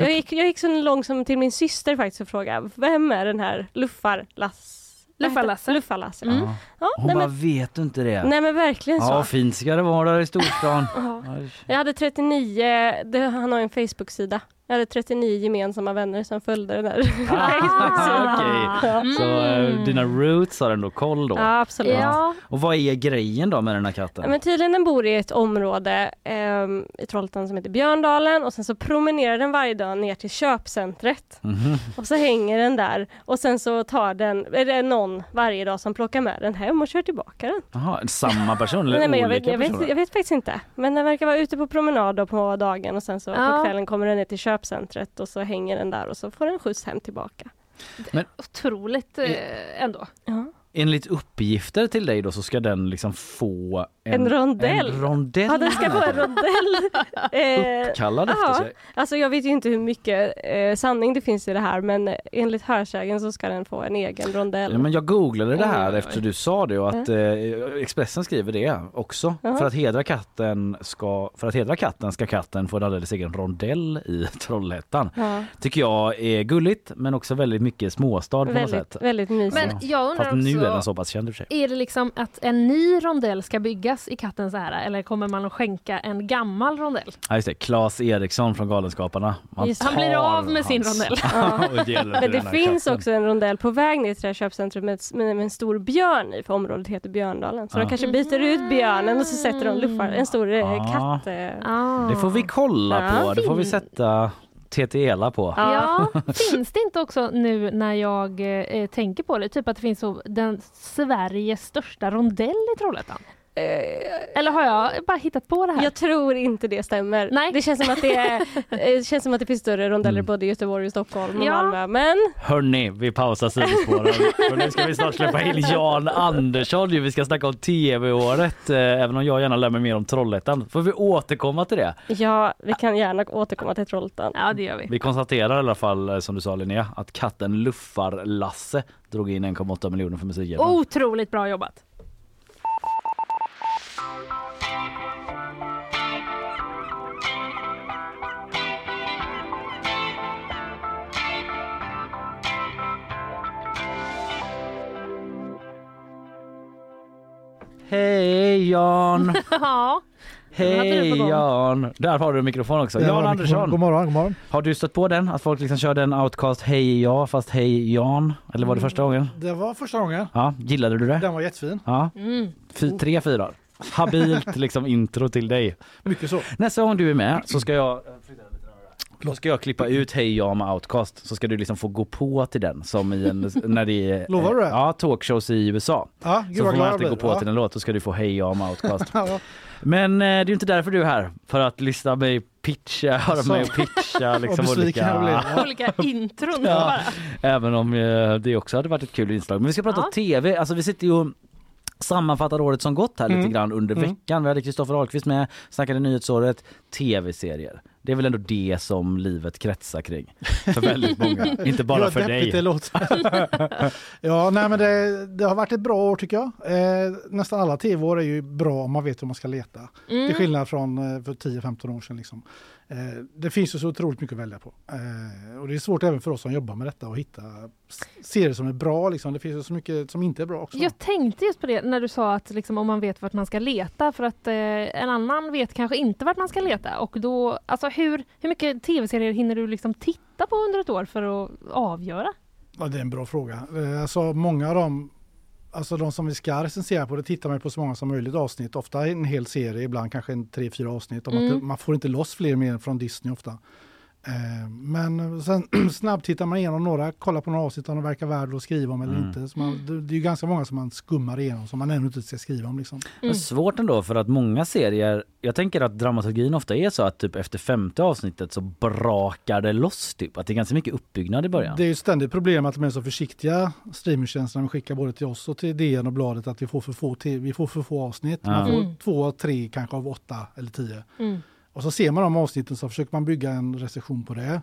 Jag gick, jag gick så långt som till min syster faktiskt och frågade vem är den här? Luffar-Lasse. Luffar-Lasse. Mm. Ja. Ja, Hon nej, bara, men, vet du inte det? nej men verkligen så. Ja, fint ska det vara där i storstan. Ja. Jag hade 39, det, han har en Facebook-sida. Jag hade 39 gemensamma vänner som följde den där. <laughs> Okej. Ja. Så eh, dina roots har ändå koll då? Ja, absolut. Ja, Och vad är grejen då med den här katten? Men tydligen den bor i ett område ehm, i Trollhättan som heter Björndalen och sen så promenerar den varje dag ner till köpcentret. Mhm. Och så hänger den där och sen så tar den, är det någon varje dag som plockar med den hem och kör tillbaka den. Jaha, samma person eller Nej, men jag, olika vet, jag, personer? vet, jag vet faktiskt inte. Men den verkar vara ute på promenad då på dagen och sen så Ja. på kvällen kommer den ner till köpcentret och så hänger den där och så får den skjuts hem tillbaka. otroligt eh, ändå. Ja. Enligt uppgifter till dig då så ska den liksom få en, En rondell. En rondell. Ja, den ska få en rondell. <laughs> Eh, Uppkallad efter ja. sig. Alltså jag vet ju inte hur mycket eh, sanning det finns i det här men enligt hörsägen så ska den få en egen rondell. Ja, men jag googlade det här Oj, efter du sa det och att eh, Expressen skriver det också. För att hedra katten ska, för att hedra katten ska katten få en alldeles egen rondell i <laughs> Trollhättan. Ja. Tycker jag är gulligt men också väldigt mycket småstad på något Väldigt, sätt. väldigt mysigt. Men jag undrar Fast nu också, så pass känd sig. är det liksom att en ny rondell ska byggas i kattens ära eller kommer man att skänka en gammal rondell? Ja, just det. Claes Eriksson från Galenskaparna. Man Just, han blir av med sin hans- rondell. <laughs> ger den Men det finns katten. också en rondell på väg ner till det här köpcentret med, med, med en stor björn i, för området heter Björndalen. Så Ja. de kanske byter ut björnen och så sätter de luffar, en stor Ja. katt. Eh. Ah. Det får vi kolla Ja, på. Det får vi fint. sätta TTELA på. Ja, <laughs> finns det inte också nu när jag eh, tänker på det, typ att det finns så, den Sveriges största rondell i Trollhättan? Eller har jag bara hittat på det här? Jag tror inte det stämmer. Nej. Det känns som att det, är, <laughs> eh, det känns som att det finns större rondeller Mm. både i Göteborg och Stockholm och Ja. Malmö. Men Hörni, vi pausar sidospåren. <laughs> För nu ska vi snart släppa in Jan Andersson. ju. Vi ska snacka om tv-året. eh, Även om jag gärna lär mig mer om Trollhättan. Får vi återkomma till det? ja, vi kan gärna återkomma till Trollhättan. Ja, det gör vi. Vi konstaterar i alla fall, eh, som du sa Linnea, att katten Luffar-Lasse drog in 1,8 miljoner för musiken. Otroligt bra jobbat. Hej Jan! <laughs> Ja. Hej. Jan! Där har du en mikrofon också. Jan jag Andersson! God morgon, god morgon. Har du stött på den? Att folk liksom kör den outcast Hej ja fast Hej Jan? Eller var det första gången? Det var första gången. Ja, gillade du det? Den var jättefin. Ja, Mm. Fy, tre fyrar. Habilt liksom intro till dig. Mycket så. Nästa gång du är med så ska jag då ska jag klippa ut Hej ja med Outcast så ska du liksom få gå på till den som i en, <laughs> när det är Lovar du det? Ja, talkshows i USA. Ja, gud så vad får man glad jag alltid gå blir. på Ja. till en låt, då ska du få Hej ja med Outcast. <laughs> Ja. Men eh, det är ju inte därför du är här, för att lyssna mig pitcha, höra Så. mig pitcha <laughs> liksom Vad besviken jag olika... blev. Olika intron Ja. bara. Även om eh, det också hade varit ett kul inslag. Men vi ska prata Ja. TV, alltså vi sitter ju och sammanfattar året som gått här lite Mm. grann under Mm. veckan. Vi hade Kristoffer Ahlqvist med, snackade nyhetsåret, tv-serier. Det är väl ändå det som livet kretsar kring. För <laughs> väldigt många, inte bara för dig. Det låter. <laughs> ja, nej, men det, det har varit ett bra år tycker jag. Eh, nästan alla tv-år är ju bra om man vet hur man ska leta. Mm. Till skillnad från eh, för 10-15 år sedan. Liksom. Eh, det finns ju så otroligt mycket att välja på. Eh, och det är svårt även för oss som jobbar med detta att hitta serier som är bra. Liksom. Det finns ju så mycket som inte är bra också. Jag tänkte just på det när du sa att liksom, om man vet vart man ska leta för att eh, en annan vet kanske inte vart man ska leta. Och då, alltså, hur, hur mycket tv-serier hinner du liksom titta på under ett år för att avgöra? Ja, det är en bra fråga. Eh, Alltså många av dem, alltså de som vi ska recensera på, det tittar man på så många som möjligt avsnitt. Ofta en hel serie, ibland kanske en tre, fyra avsnitt. Mm. man får inte loss fler mer från Disney ofta. Eh, Men sen <clears throat> snabbtittar man igenom några, kollar på några avsnitt om de verkar värda att skriva om eller Mm. inte. Så man, det, det är ju ganska många som man skummar igenom som man ännu inte ska skriva om. Liksom. Men svårt ändå för att många serier, jag tänker att dramaturgin ofta är så att typ efter femte avsnittet så brakar det loss typ. Att det är ganska mycket uppbyggnad i början. Det är ju ständigt problem att de är så försiktiga streamingtjänsterna de skickar både till oss och till DN och bladet att vi får för få, vi får för få avsnitt. Man Ja. får Mm. två, tre kanske av åtta eller tio. Mm. Och så ser man de avsnitten så försöker man bygga en recension på det.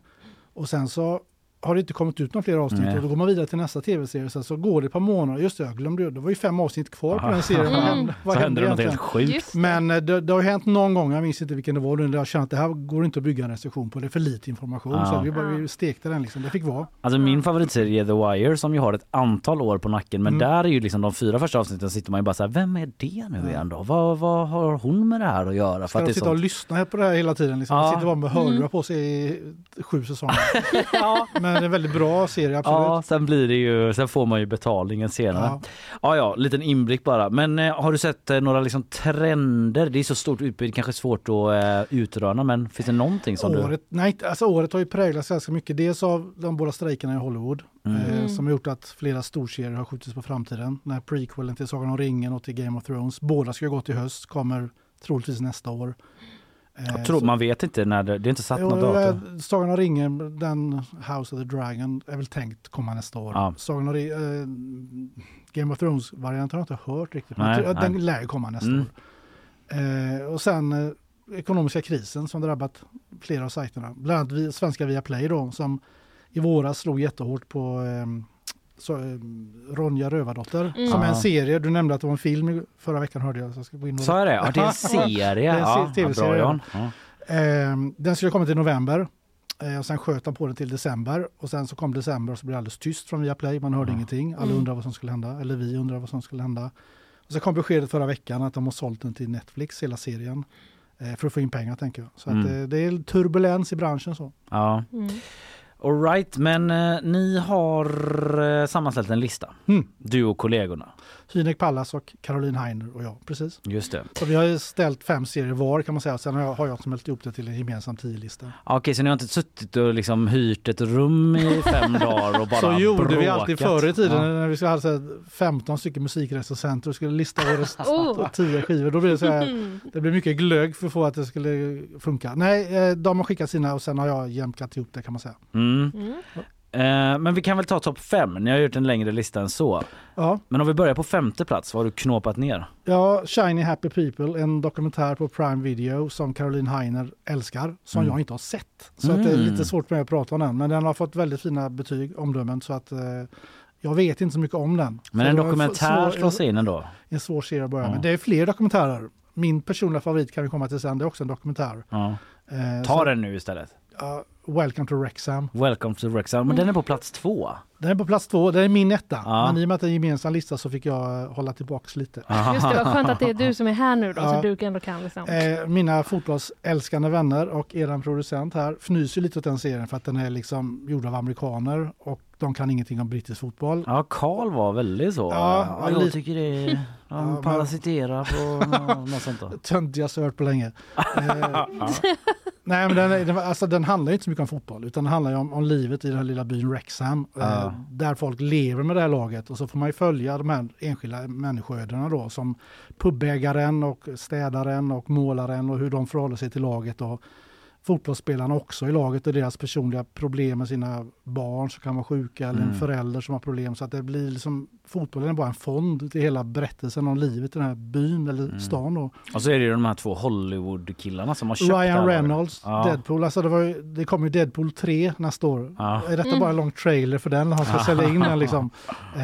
Och sen så har det inte kommit ut några fler avsnitt Nej. och då går man vidare till nästa tv-serie. Sen så går det ett par månader, just det jag glömde ju, det var ju fem avsnitt kvar på Aha. den serien. Vad Mm. hände, vad så händer det något helt sjukt. Det. Men eh, det, det har ju hänt någon gång, jag minns inte vilken det var, där jag kände att det här går inte att bygga en recension på, det är för lite information. Ja. Så vi, bara, vi stekte den liksom, det fick vara. Alltså min favoritserie är The Wire som ju har ett antal år på nacken men Mm. där är ju liksom de fyra första avsnitten sitter man ju bara så här, vem är det nu igen då? Vad, vad har hon med det här att göra? För Ska att de det sitta och sånt... lyssna här på det här hela tiden? Liksom. Ja. De sitter bara med hörlurar på sig i sju säsonger. <laughs> ja. Men det är en väldigt bra serie, absolut. Ja, sen blir det ju, sen får man ju betalningen senare. Ja, Ja. ja, liten inblick bara. Men eh, har du sett eh, några liksom trender? Det är så stort utbud, kanske svårt att eh, utröna, men finns det någonting som Året, nej, alltså året har ju präglats ganska mycket. Dels av de båda strejkerna i Hollywood Mm. eh, Mm. som har gjort att flera storserier har skjutits på framtiden. Den här prequelen till Sagan om ringen och till Game of Thrones. Båda ska gå till höst, kommer troligtvis nästa år. Eh, Jag tror, så- man vet inte när det, det är inte satt Jo, något datum. Sagan om ringen, den House of the Dragon, är väl tänkt komma nästa år. Ja. Sagan om, eh, Game of Thrones-varianten har jag inte hört riktigt. men Nej, nej. den lär komma nästa Mm. år. Eh, och sen eh, ekonomiska krisen som drabbat flera av sajterna. Bland annat vi, svenska Viaplay då, som i våras slog jättehårt på eh, så, eh, Ronja Rövardotter. Mm. Som är en serie. Du nämnde att det var en film förra veckan hörde jag. Så jag ska gå in och... Sa jag det? Ja, det är en <laughs> serie. Det är en TV-serie, ja, bra ja. Jan. Ja. Eh, den skulle komma till november. Eh, och sen sköt han på den till december. Och sen så kom december och så blev det alldeles tyst från Viaplay. Man hörde Ja. ingenting. Alla Mm. undrade vad som skulle hända. Eller vi undrade vad som skulle hända. Och så kom beskedet förra veckan att de har sålt den till Netflix, hela serien. Eh, för att få in pengar tänker jag. Så att, Mm. eh, det är turbulens i branschen så. ja. Mm. All right, men eh, ni har eh, sammanställt en lista. Mm. Du och kollegorna. Hynek Pallas och Caroline Heiner och jag. Precis. Just det. Så vi har ju ställt fem serier var kan man säga. Sen har jag, har jag smält ihop det till en gemensam tio-lista. Ja, Okej, så ni har inte suttit och liksom hyrt ett rum i fem <laughs> dagar och bara Så gjorde vi alltid förr i tiden Ja. när vi skulle ha så här 15 stycken musikrecensenter och skulle lista årets <laughs> Oh. 10 skivor. Då blev det så här, <laughs> det blev mycket glögg för att få att det skulle funka. Nej, eh, de har skickat sina och sen har jag jämkat ihop det kan man säga. Mm. Eh, men vi kan väl ta topp fem. Ni har gjort en längre lista än så. Ja. Men om vi börjar på femte plats, vad har du knåpat ner? Ja, Shiny Happy People, en dokumentär på Prime Video som Caroline Heiner älskar, som Mm. jag inte har sett. Så att det är Mm. lite svårt för mig att prata om den, men den har fått väldigt fina betyg, omdömen, så att eh, jag vet inte så mycket om den. Men så en dokumentär slår sig in ändå. En svår serie att börja Ja. med. Det är fler dokumentärer. Min personliga favorit kan vi komma till sen, det är också en dokumentär. Ja. Eh, Ta så- den nu istället. Ja, Welcome to Wrexham. Welcome to Wrexham. Men den är på plats två. Den är på plats två, det är min etta. Ja. Men i och med att det är en gemensam lista så fick jag eh, hålla tillbaks lite. Just det, vad skönt att det är du som är här nu då, Ja. så du ändå kan liksom. Eh, mina fotbollsälskande vänner och eran producent här fnyser lite åt den serien för att den är liksom gjord av amerikaner och de kan ingenting om brittisk fotboll. Ja, Karl var väldigt så. Ja, Ja, jag tycker det är... <laughs> Ja, Han men- parasiterar på nå- något sånt då. <laughs> Töntigaste jag hört på länge. <laughs> Eh, nej men den, alltså, den handlar inte så mycket om fotboll utan den handlar om, om livet i den här lilla byn Wrexham. Eh, Ja. där folk lever med det här laget och så får man ju följa de här enskilda människoödena då som pubägaren och städaren och målaren och hur de förhåller sig till laget. Och, fotbollsspelarna också i laget och deras personliga problem med sina barn som kan vara sjuka eller en Mm. förälder som har problem. Så att det blir liksom, fotbollen är bara en fond till hela berättelsen om livet i den här byn eller Mm. stan. Då. Och så är det ju de här två Hollywood-killarna som har köpt det Ryan. Reynolds, Ja. Deadpool. Alltså det, var ju, det kommer ju Deadpool 3 nästa år. Ja. Är detta Mm. bara en lång trailer för den? Han ska Ja. sälja in den <laughs> liksom. Eh,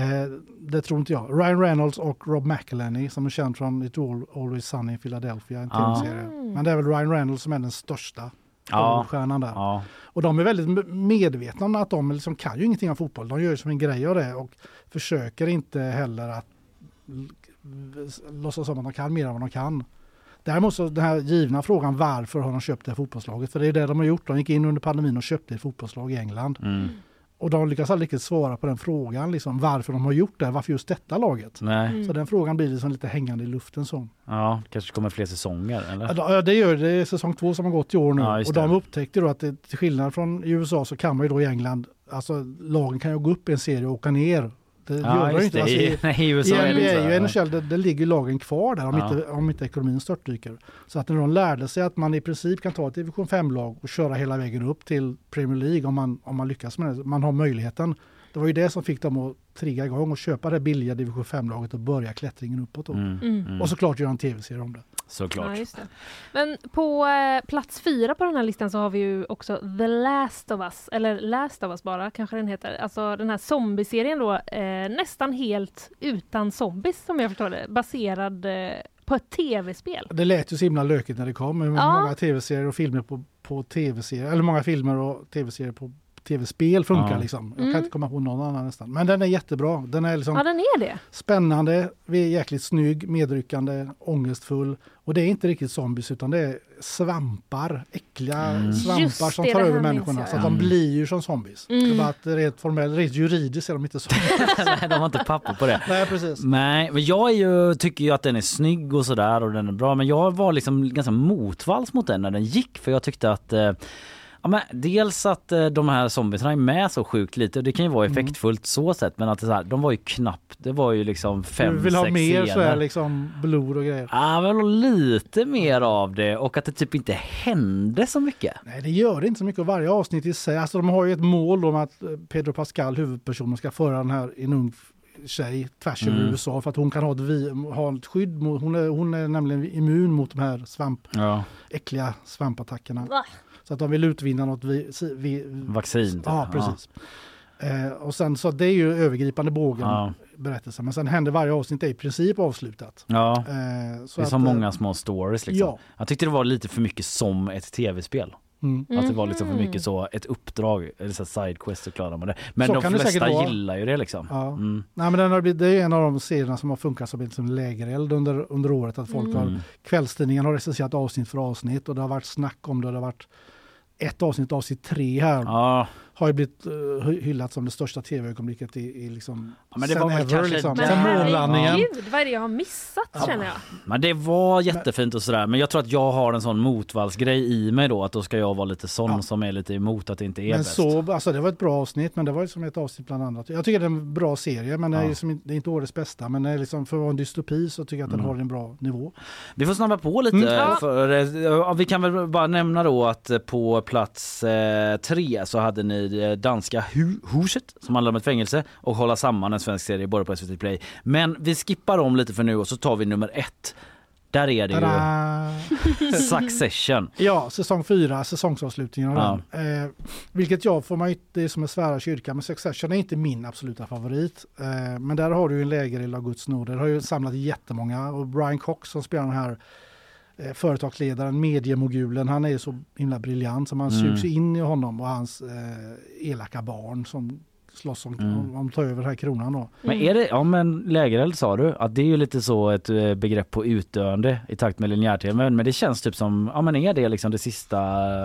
det tror inte jag. Ryan Reynolds och Rob McElhenney som är känd från It All, Always Sunny i Philadelphia, en Ja. tv-serie. Men det är väl Ryan Reynolds som är den största Ja. Hollywoodstjärnan där. Ja. Och de är väldigt medvetna om att de liksom kan ju ingenting om fotboll. De gör ju som en grej av det och försöker inte heller att låtsas som att de kan mer än vad de kan. Däremot så den här givna frågan varför har de köpt det här fotbollslaget? För det är det de har gjort. De gick in under pandemin och köpte ett fotbollslag i England. Mm. Och de lyckas aldrig riktigt svara på den frågan, liksom, varför de har gjort det, varför just detta laget. Nej. Så den frågan blir liksom lite hängande i luften. Så. Ja, kanske kommer fler säsonger eller? Ja, det gör det. Det är säsong två som har gått i år nu. Ja, och de upptäckte då att det, till skillnad från i USA så kan man ju då i England, alltså lagen kan ju gå upp i en serie och åka ner. Det Ja, gör de just inte. det. Alltså, I- i, nej, i I USA är det NBA så, och ja. NHL, det, det ligger ju lagen kvar där om, Ja. inte, om inte ekonomin störtdyker. Så att när de lärde sig att man i princip kan ta ett division 5-lag och köra hela vägen upp till Premier League om man, om man lyckas med det. Man har möjligheten. Det var ju det som fick dem att trigga igång och köpa det billiga division 5-laget och börja klättringen uppåt. Då. Mm, mm. Och såklart göra en tv-serie om det. Såklart. Ja, just det. Men på eh, plats fyra på den här listan så har vi ju också The Last of Us, eller Last of Us bara kanske den heter. Alltså den här zombieserien då, eh, nästan helt utan zombies som jag förstår det, baserad eh, på ett tv-spel. Det lät ju så himla lökigt när det kom. Men Ja. Många tv-serier och filmer på, på tv-serier, eller många filmer och tv-serier på tv-spel funkar Ja. liksom. Jag Mm. kan inte komma på någon annan nästan. Men den är jättebra. Den är liksom Ja, den är det. spännande, vi är jäkligt snygg, medryckande, ångerstfull. Och det är inte riktigt zombies utan det är svampar, äckliga Mm. svampar Just som tar över människorna. Så att de blir ju som zombies. Mm. Det är bara att rent formellt, rent juridiskt är de inte zombies. <laughs> Nej, de har inte papper på det. <laughs> Nej precis. Nej, men jag är ju, tycker ju att den är snygg och sådär och den är bra. Men jag var liksom ganska motvalls mot den när den gick för jag tyckte att eh, Ja, men dels att eh, de här zombiesarna är med så sjukt lite och det kan ju vara Mm. effektfullt så sätt men att det så här, de var ju knappt, det var ju liksom fem, Du vill ha sex mer så scener. här liksom blod och grejer. Ja, men lite mer av det och att det typ inte hände så mycket. Nej, det gör det inte så mycket. Varje avsnitt i sig, alltså de har ju ett mål om att eh, Pedro Pascal, huvudpersonen, ska föra den här, en ung tjej tvärs över Mm. USA för att hon kan ha ett, vi, ha ett skydd mot, hon är, hon är nämligen immun mot de här svamp, Ja, äckliga svampattackerna. Va? Så att de vill utvinna något vi, vi, vaccin. typ. Ja, precis. Eh, och sen så det är ju övergripande bågen Ja. berättelsen. Men sen händer varje avsnitt är i princip avslutat. Ja, Eh, det är att, så eh, många små stories liksom. Ja. Jag tyckte det var lite för mycket som ett tv-spel. Mm. Att det var liksom för mycket så ett uppdrag, eller så sidequest så klarar man det. Men Så de flesta gillar ju det liksom. Ja. Mm. Nej, men den har, blivit- det är en av de serierna som har funkat som liksom lägereld under, under året. Att folk har, Mm. kvällstidningen har recenserat avsnitt för avsnitt och det har varit snack om det. Det har varit ett avsnitt, avsnitt tre här. Ja, har ju blivit uh, hyllat som det största tv-ögonblicket i, i liksom, Ja, men det sen var väl ever. Liksom. Men månlandningen. Gud, vad är det jag har missat känner jag? Men det var jättefint och sådär men jag tror att jag har en sån motvallsgrej i mig då att då ska jag vara lite sån som är lite emot att det inte är Men bäst. så, alltså det var ett bra avsnitt, men det var ju som ett avsnitt bland annat. Jag tycker det är en bra serie, men det är, Ja. liksom, det är inte årets bästa. Men det är liksom, för att vara en dystopi så tycker jag att den Mm. har en bra nivå. Vi får snabba på lite. Mm. Ja. För, eh, ja, vi kan väl bara nämna då att eh, på plats eh, tre så hade ni eh, danska hu- Huset som handlar om ett fängelse och hålla samman en svensk serie både på SVT Play. Men vi skippar om lite för nu och så tar vi nummer ett. Där är det ju! <laughs> Succession. Ja, säsong fyra, säsongsavslutningen av Ja. den. Eh, vilket jag får man det är som att svära kyrka, men Succession är inte min absoluta favorit. Eh, men där har du ju en lägereld av Guds nåde. Det har ju samlat jättemånga och Brian Cox som spelar den här eh, företagsledaren, mediemogulen, han är så himla briljant så man Mm. sugs in i honom och hans eh, elaka barn som slåss om, Mm. om, ta över den här kronan då. Men är det, ja men lägereld sa du, att det är ju lite så ett eh, begrepp på utdöende i takt med linjär men, det känns typ som, ja men är det liksom det sista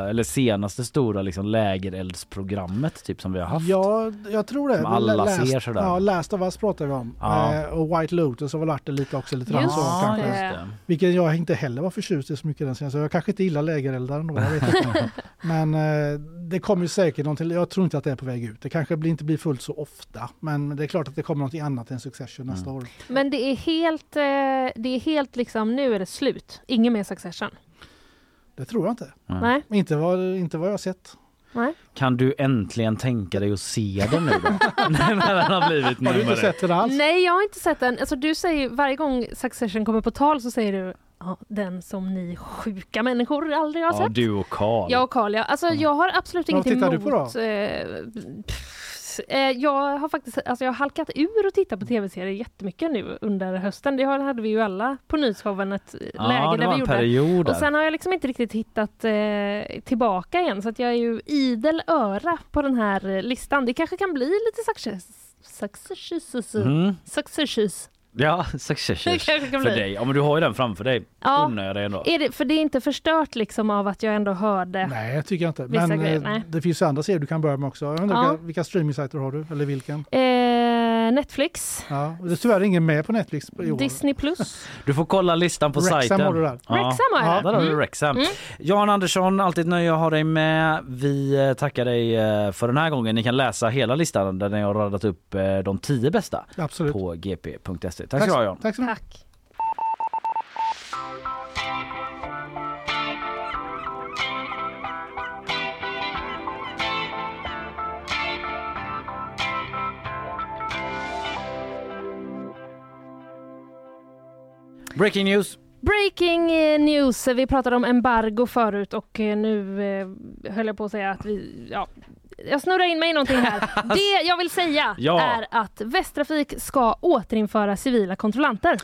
eller senaste stora liksom lägereldsprogrammet typ som vi har haft? Ja, jag tror det. Som alla Last, ser sådär. Ja, Last of Us pratar vi om. Ja. Eh, och White Lotus har väl varit det lite också. Lite grann så, kanske. det. Vilket jag inte heller var förtjust i så mycket den. Så jag kanske inte gillar lägereldar ändå. Jag vet inte. <laughs> Men eh, det kommer ju säkert någonting. Jag tror inte att det är på väg ut. Det kanske blir, inte blir fullt så ofta. Men det är klart att det kommer någonting annat än Succession nästa Mm. år. Men det är helt, eh, det är helt liksom, nu är det slut. Ingen mer Succession. Det tror jag inte. Nej. Inte vad, inte vad jag har sett. Nej. Kan du äntligen tänka dig att se den nu då? <laughs> <laughs> När den har blivit Har du inte ett. sett den alls? Nej, jag har inte sett den. Alltså, du säger varje gång Succession kommer på tal så säger du ja, den som ni sjuka människor aldrig har Ja, sett. du och Karl. Jag och Karl, ja. Alltså, jag har absolut Vad inget tittar emot... du på då? eh, pff, eh, jag har faktiskt alltså jag har halkat ur och tittat på tv-serier jättemycket nu under hösten. Det hade vi ju alla på nyhetsshowen ett eh, Ja, läge det där vi gjorde. period. Och sen har jag liksom inte riktigt hittat eh, tillbaka igen så att jag är ju idel öra på den här eh, listan. Det kanske kan bli lite success. Success. Mm. Success. Ja, <laughs> Succession för bli. dig. Ja men du har ju den framför dig. Ja. Unnar jag dig ändå. Är det, för det är inte förstört liksom av att jag ändå hörde Nej, jag tycker jag inte. Men grejer, eh, det finns ju andra serier du kan börja med också. Jag undrar Ja. vilka, vilka streamingsajter har du? Eller vilken? eh, Netflix, Ja, och det är tyvärr ingen med på Netflix i år. Disney plus. <laughs> Du får kolla listan på Wrexham sajten. har du där. Wrexham har jag Ja, där. har du Mm. Wrexham. Mm. Jan Andersson, alltid nöje att ha dig med. Vi eh, tackar dig eh, för den här gången. Ni kan läsa hela listan där ni har radat upp eh, de tio bästa Absolut. på gp.se. Tack ska du ha Jan. Tack så mycket. Breaking news. Breaking eh, news. Vi pratade om embargo förut och eh, nu eh, höll jag på att säga att vi, ja, jag snurrar in mig i någonting här. <laughs> Det jag vill säga Ja. är att Västtrafik ska återinföra civila kontrollanter.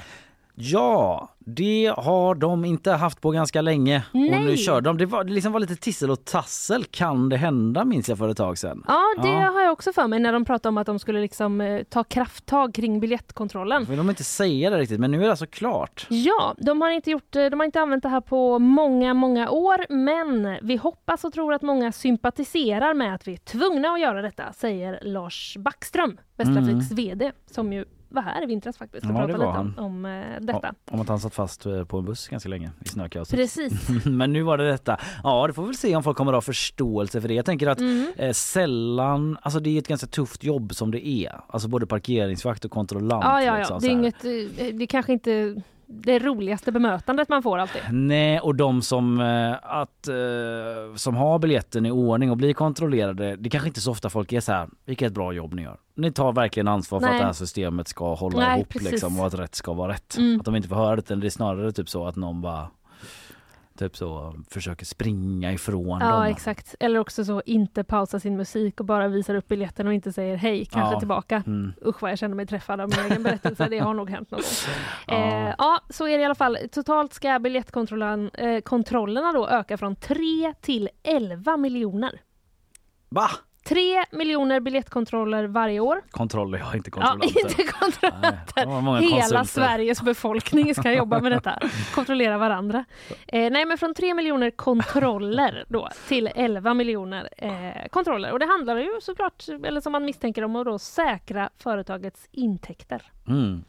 Ja, det har de inte haft på ganska länge. Och Nej. nu kör de. Det, var, det liksom var lite tissel och tassel. Kan det hända minns jag för ett tag sedan. Ja, det Ja. har jag också för mig när de pratade om att de skulle liksom eh, ta krafttag kring biljettkontrollen. Vill de inte säga det riktigt men nu är det alltså klart. Ja, de har, inte gjort, eh, de har inte använt det här på många, många år men vi hoppas och tror att många sympatiserar med att vi är tvungna att göra detta, säger Lars Backström, Västtrafiks VD, som ju var här i vintras faktiskt och. Ja, pratade lite om, om eh, detta. Om att han satt fast eh, på en buss ganska länge i snökaoset. Precis. <laughs> Men nu var det detta. Ja, det får vi väl se om folk kommer att ha förståelse för det. Jag tänker att Mm. eh, sällan, alltså det är ett ganska tufft jobb som det är. Alltså både parkeringsvakt och kontrollant. Ja, ja, ja. liksom, Det är, inget, eh, det är kanske inte det roligaste bemötandet man får alltid. Nej, och de som, eh, att, eh, som har biljetten i ordning och blir kontrollerade, det kanske inte så ofta folk är så här, vilket bra jobb ni gör. Ni tar verkligen ansvar för Nej. att det här systemet ska hålla Nej, ihop precis. liksom, och att rätt ska vara rätt. Mm. Att de inte får höra det, det är snarare typ så att någon bara typ så försöker springa ifrån Ja, dem. exakt. Eller också så inte pausa sin musik och bara visar upp biljetten och inte säger hej, kanske Ja. tillbaka. Mm. Usch vad jag känner mig träffad av min egen berättelse. Det har nog hänt någon gång. <laughs> Ja. Eh, ja, så är det i alla fall. Totalt ska biljettkontrollen, eh, då öka från 3 till 11 miljoner. Va? Tre miljoner biljettkontroller varje år. Kontroller, har inte Ja, kontrollanter. inte kontrollanter. många Hela konsulter. Sveriges befolkning ska jobba med detta. <laughs> Kontrollera varandra. Eh, nej, men från 3 miljoner kontroller då till 11 miljoner eh, kontroller. Och det handlar ju såklart, eller som man misstänker om, att då säkra företagets intäkter. Mm.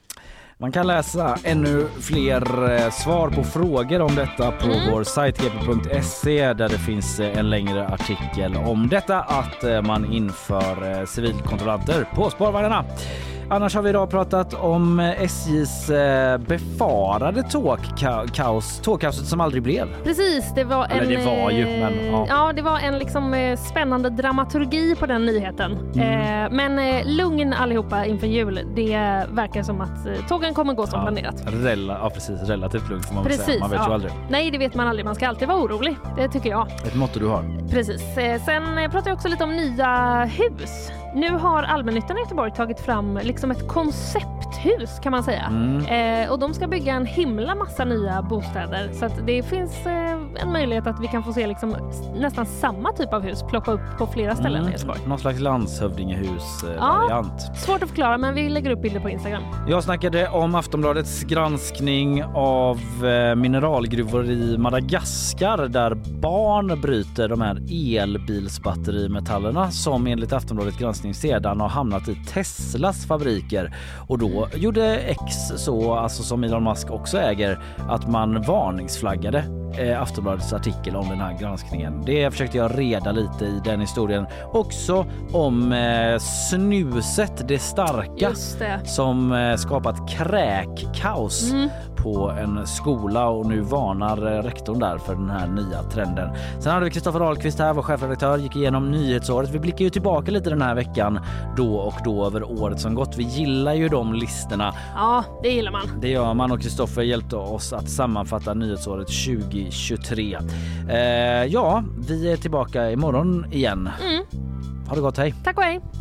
Man kan läsa ännu fler eh, svar på frågor om detta på Mm. vår sajt gp.se där det finns eh, en längre artikel om detta att eh, man inför civilkontrollanter på spårvagnarna. Annars har vi idag pratat om SJs befarade tågkaos, tågkaoset som aldrig blev. Precis, det var Eller en... det var ju, men, ja. ja. det var en liksom spännande dramaturgi på den nyheten. Mm. Men lugn allihopa inför jul. Det verkar som att eh, tågen kommer gå som planerat. Rela, ja precis, relativt lugnt får man väl säga. Precis, Man vet ju ja. aldrig. Nej, det vet man aldrig. Man ska alltid vara orolig. Det tycker jag. Ett motto du har. Precis. Eh, Sen eh, pratar jag också lite om nya hus. Nu har allmännyttan i Göteborg tagit fram liksom ett koncepthus kan man säga. Mm. Eh, och de ska bygga en himla massa nya bostäder så att det finns eh, en möjlighet att vi kan få se liksom nästan samma typ av hus ploppa upp på flera ställen i Göteborg. Mm. Någon slags landshövdingehus eh, Ja. Svårt att förklara men vi lägger upp bilder på Instagram. Jag snackade om Aftonbladets granskning av eh, mineralgruvor i Madagaskar där barn bryter de här elbilsbatterimetallerna som enligt Aftonbladets granskning sedan har hamnat i Teslas fabriker. Och då gjorde X så, alltså som Elon Musk också äger, att man varningsflaggade eh, Aftonbladets artikel om den här granskningen. Det försökte jag reda lite i den historien. Också om eh, snuset, det starka det. som eh, skapat kräkkaos Mm. på en skola och nu varnar eh, rektorn där för den här nya trenden. Sen hade vi Kristoffer Ahlqvist här, vår chefredaktör, gick igenom nyhetsåret. Vi blickar ju tillbaka lite den här veckan då och då över året som gått. Vi gillar ju de listorna. Ja, det gillar man. Det gör man och Kristoffer hjälpte oss att sammanfatta nyhetsåret 2023. Eh, ja, vi är tillbaka imorgon igen. Mm. Ha det gott, hej! Tack och hej.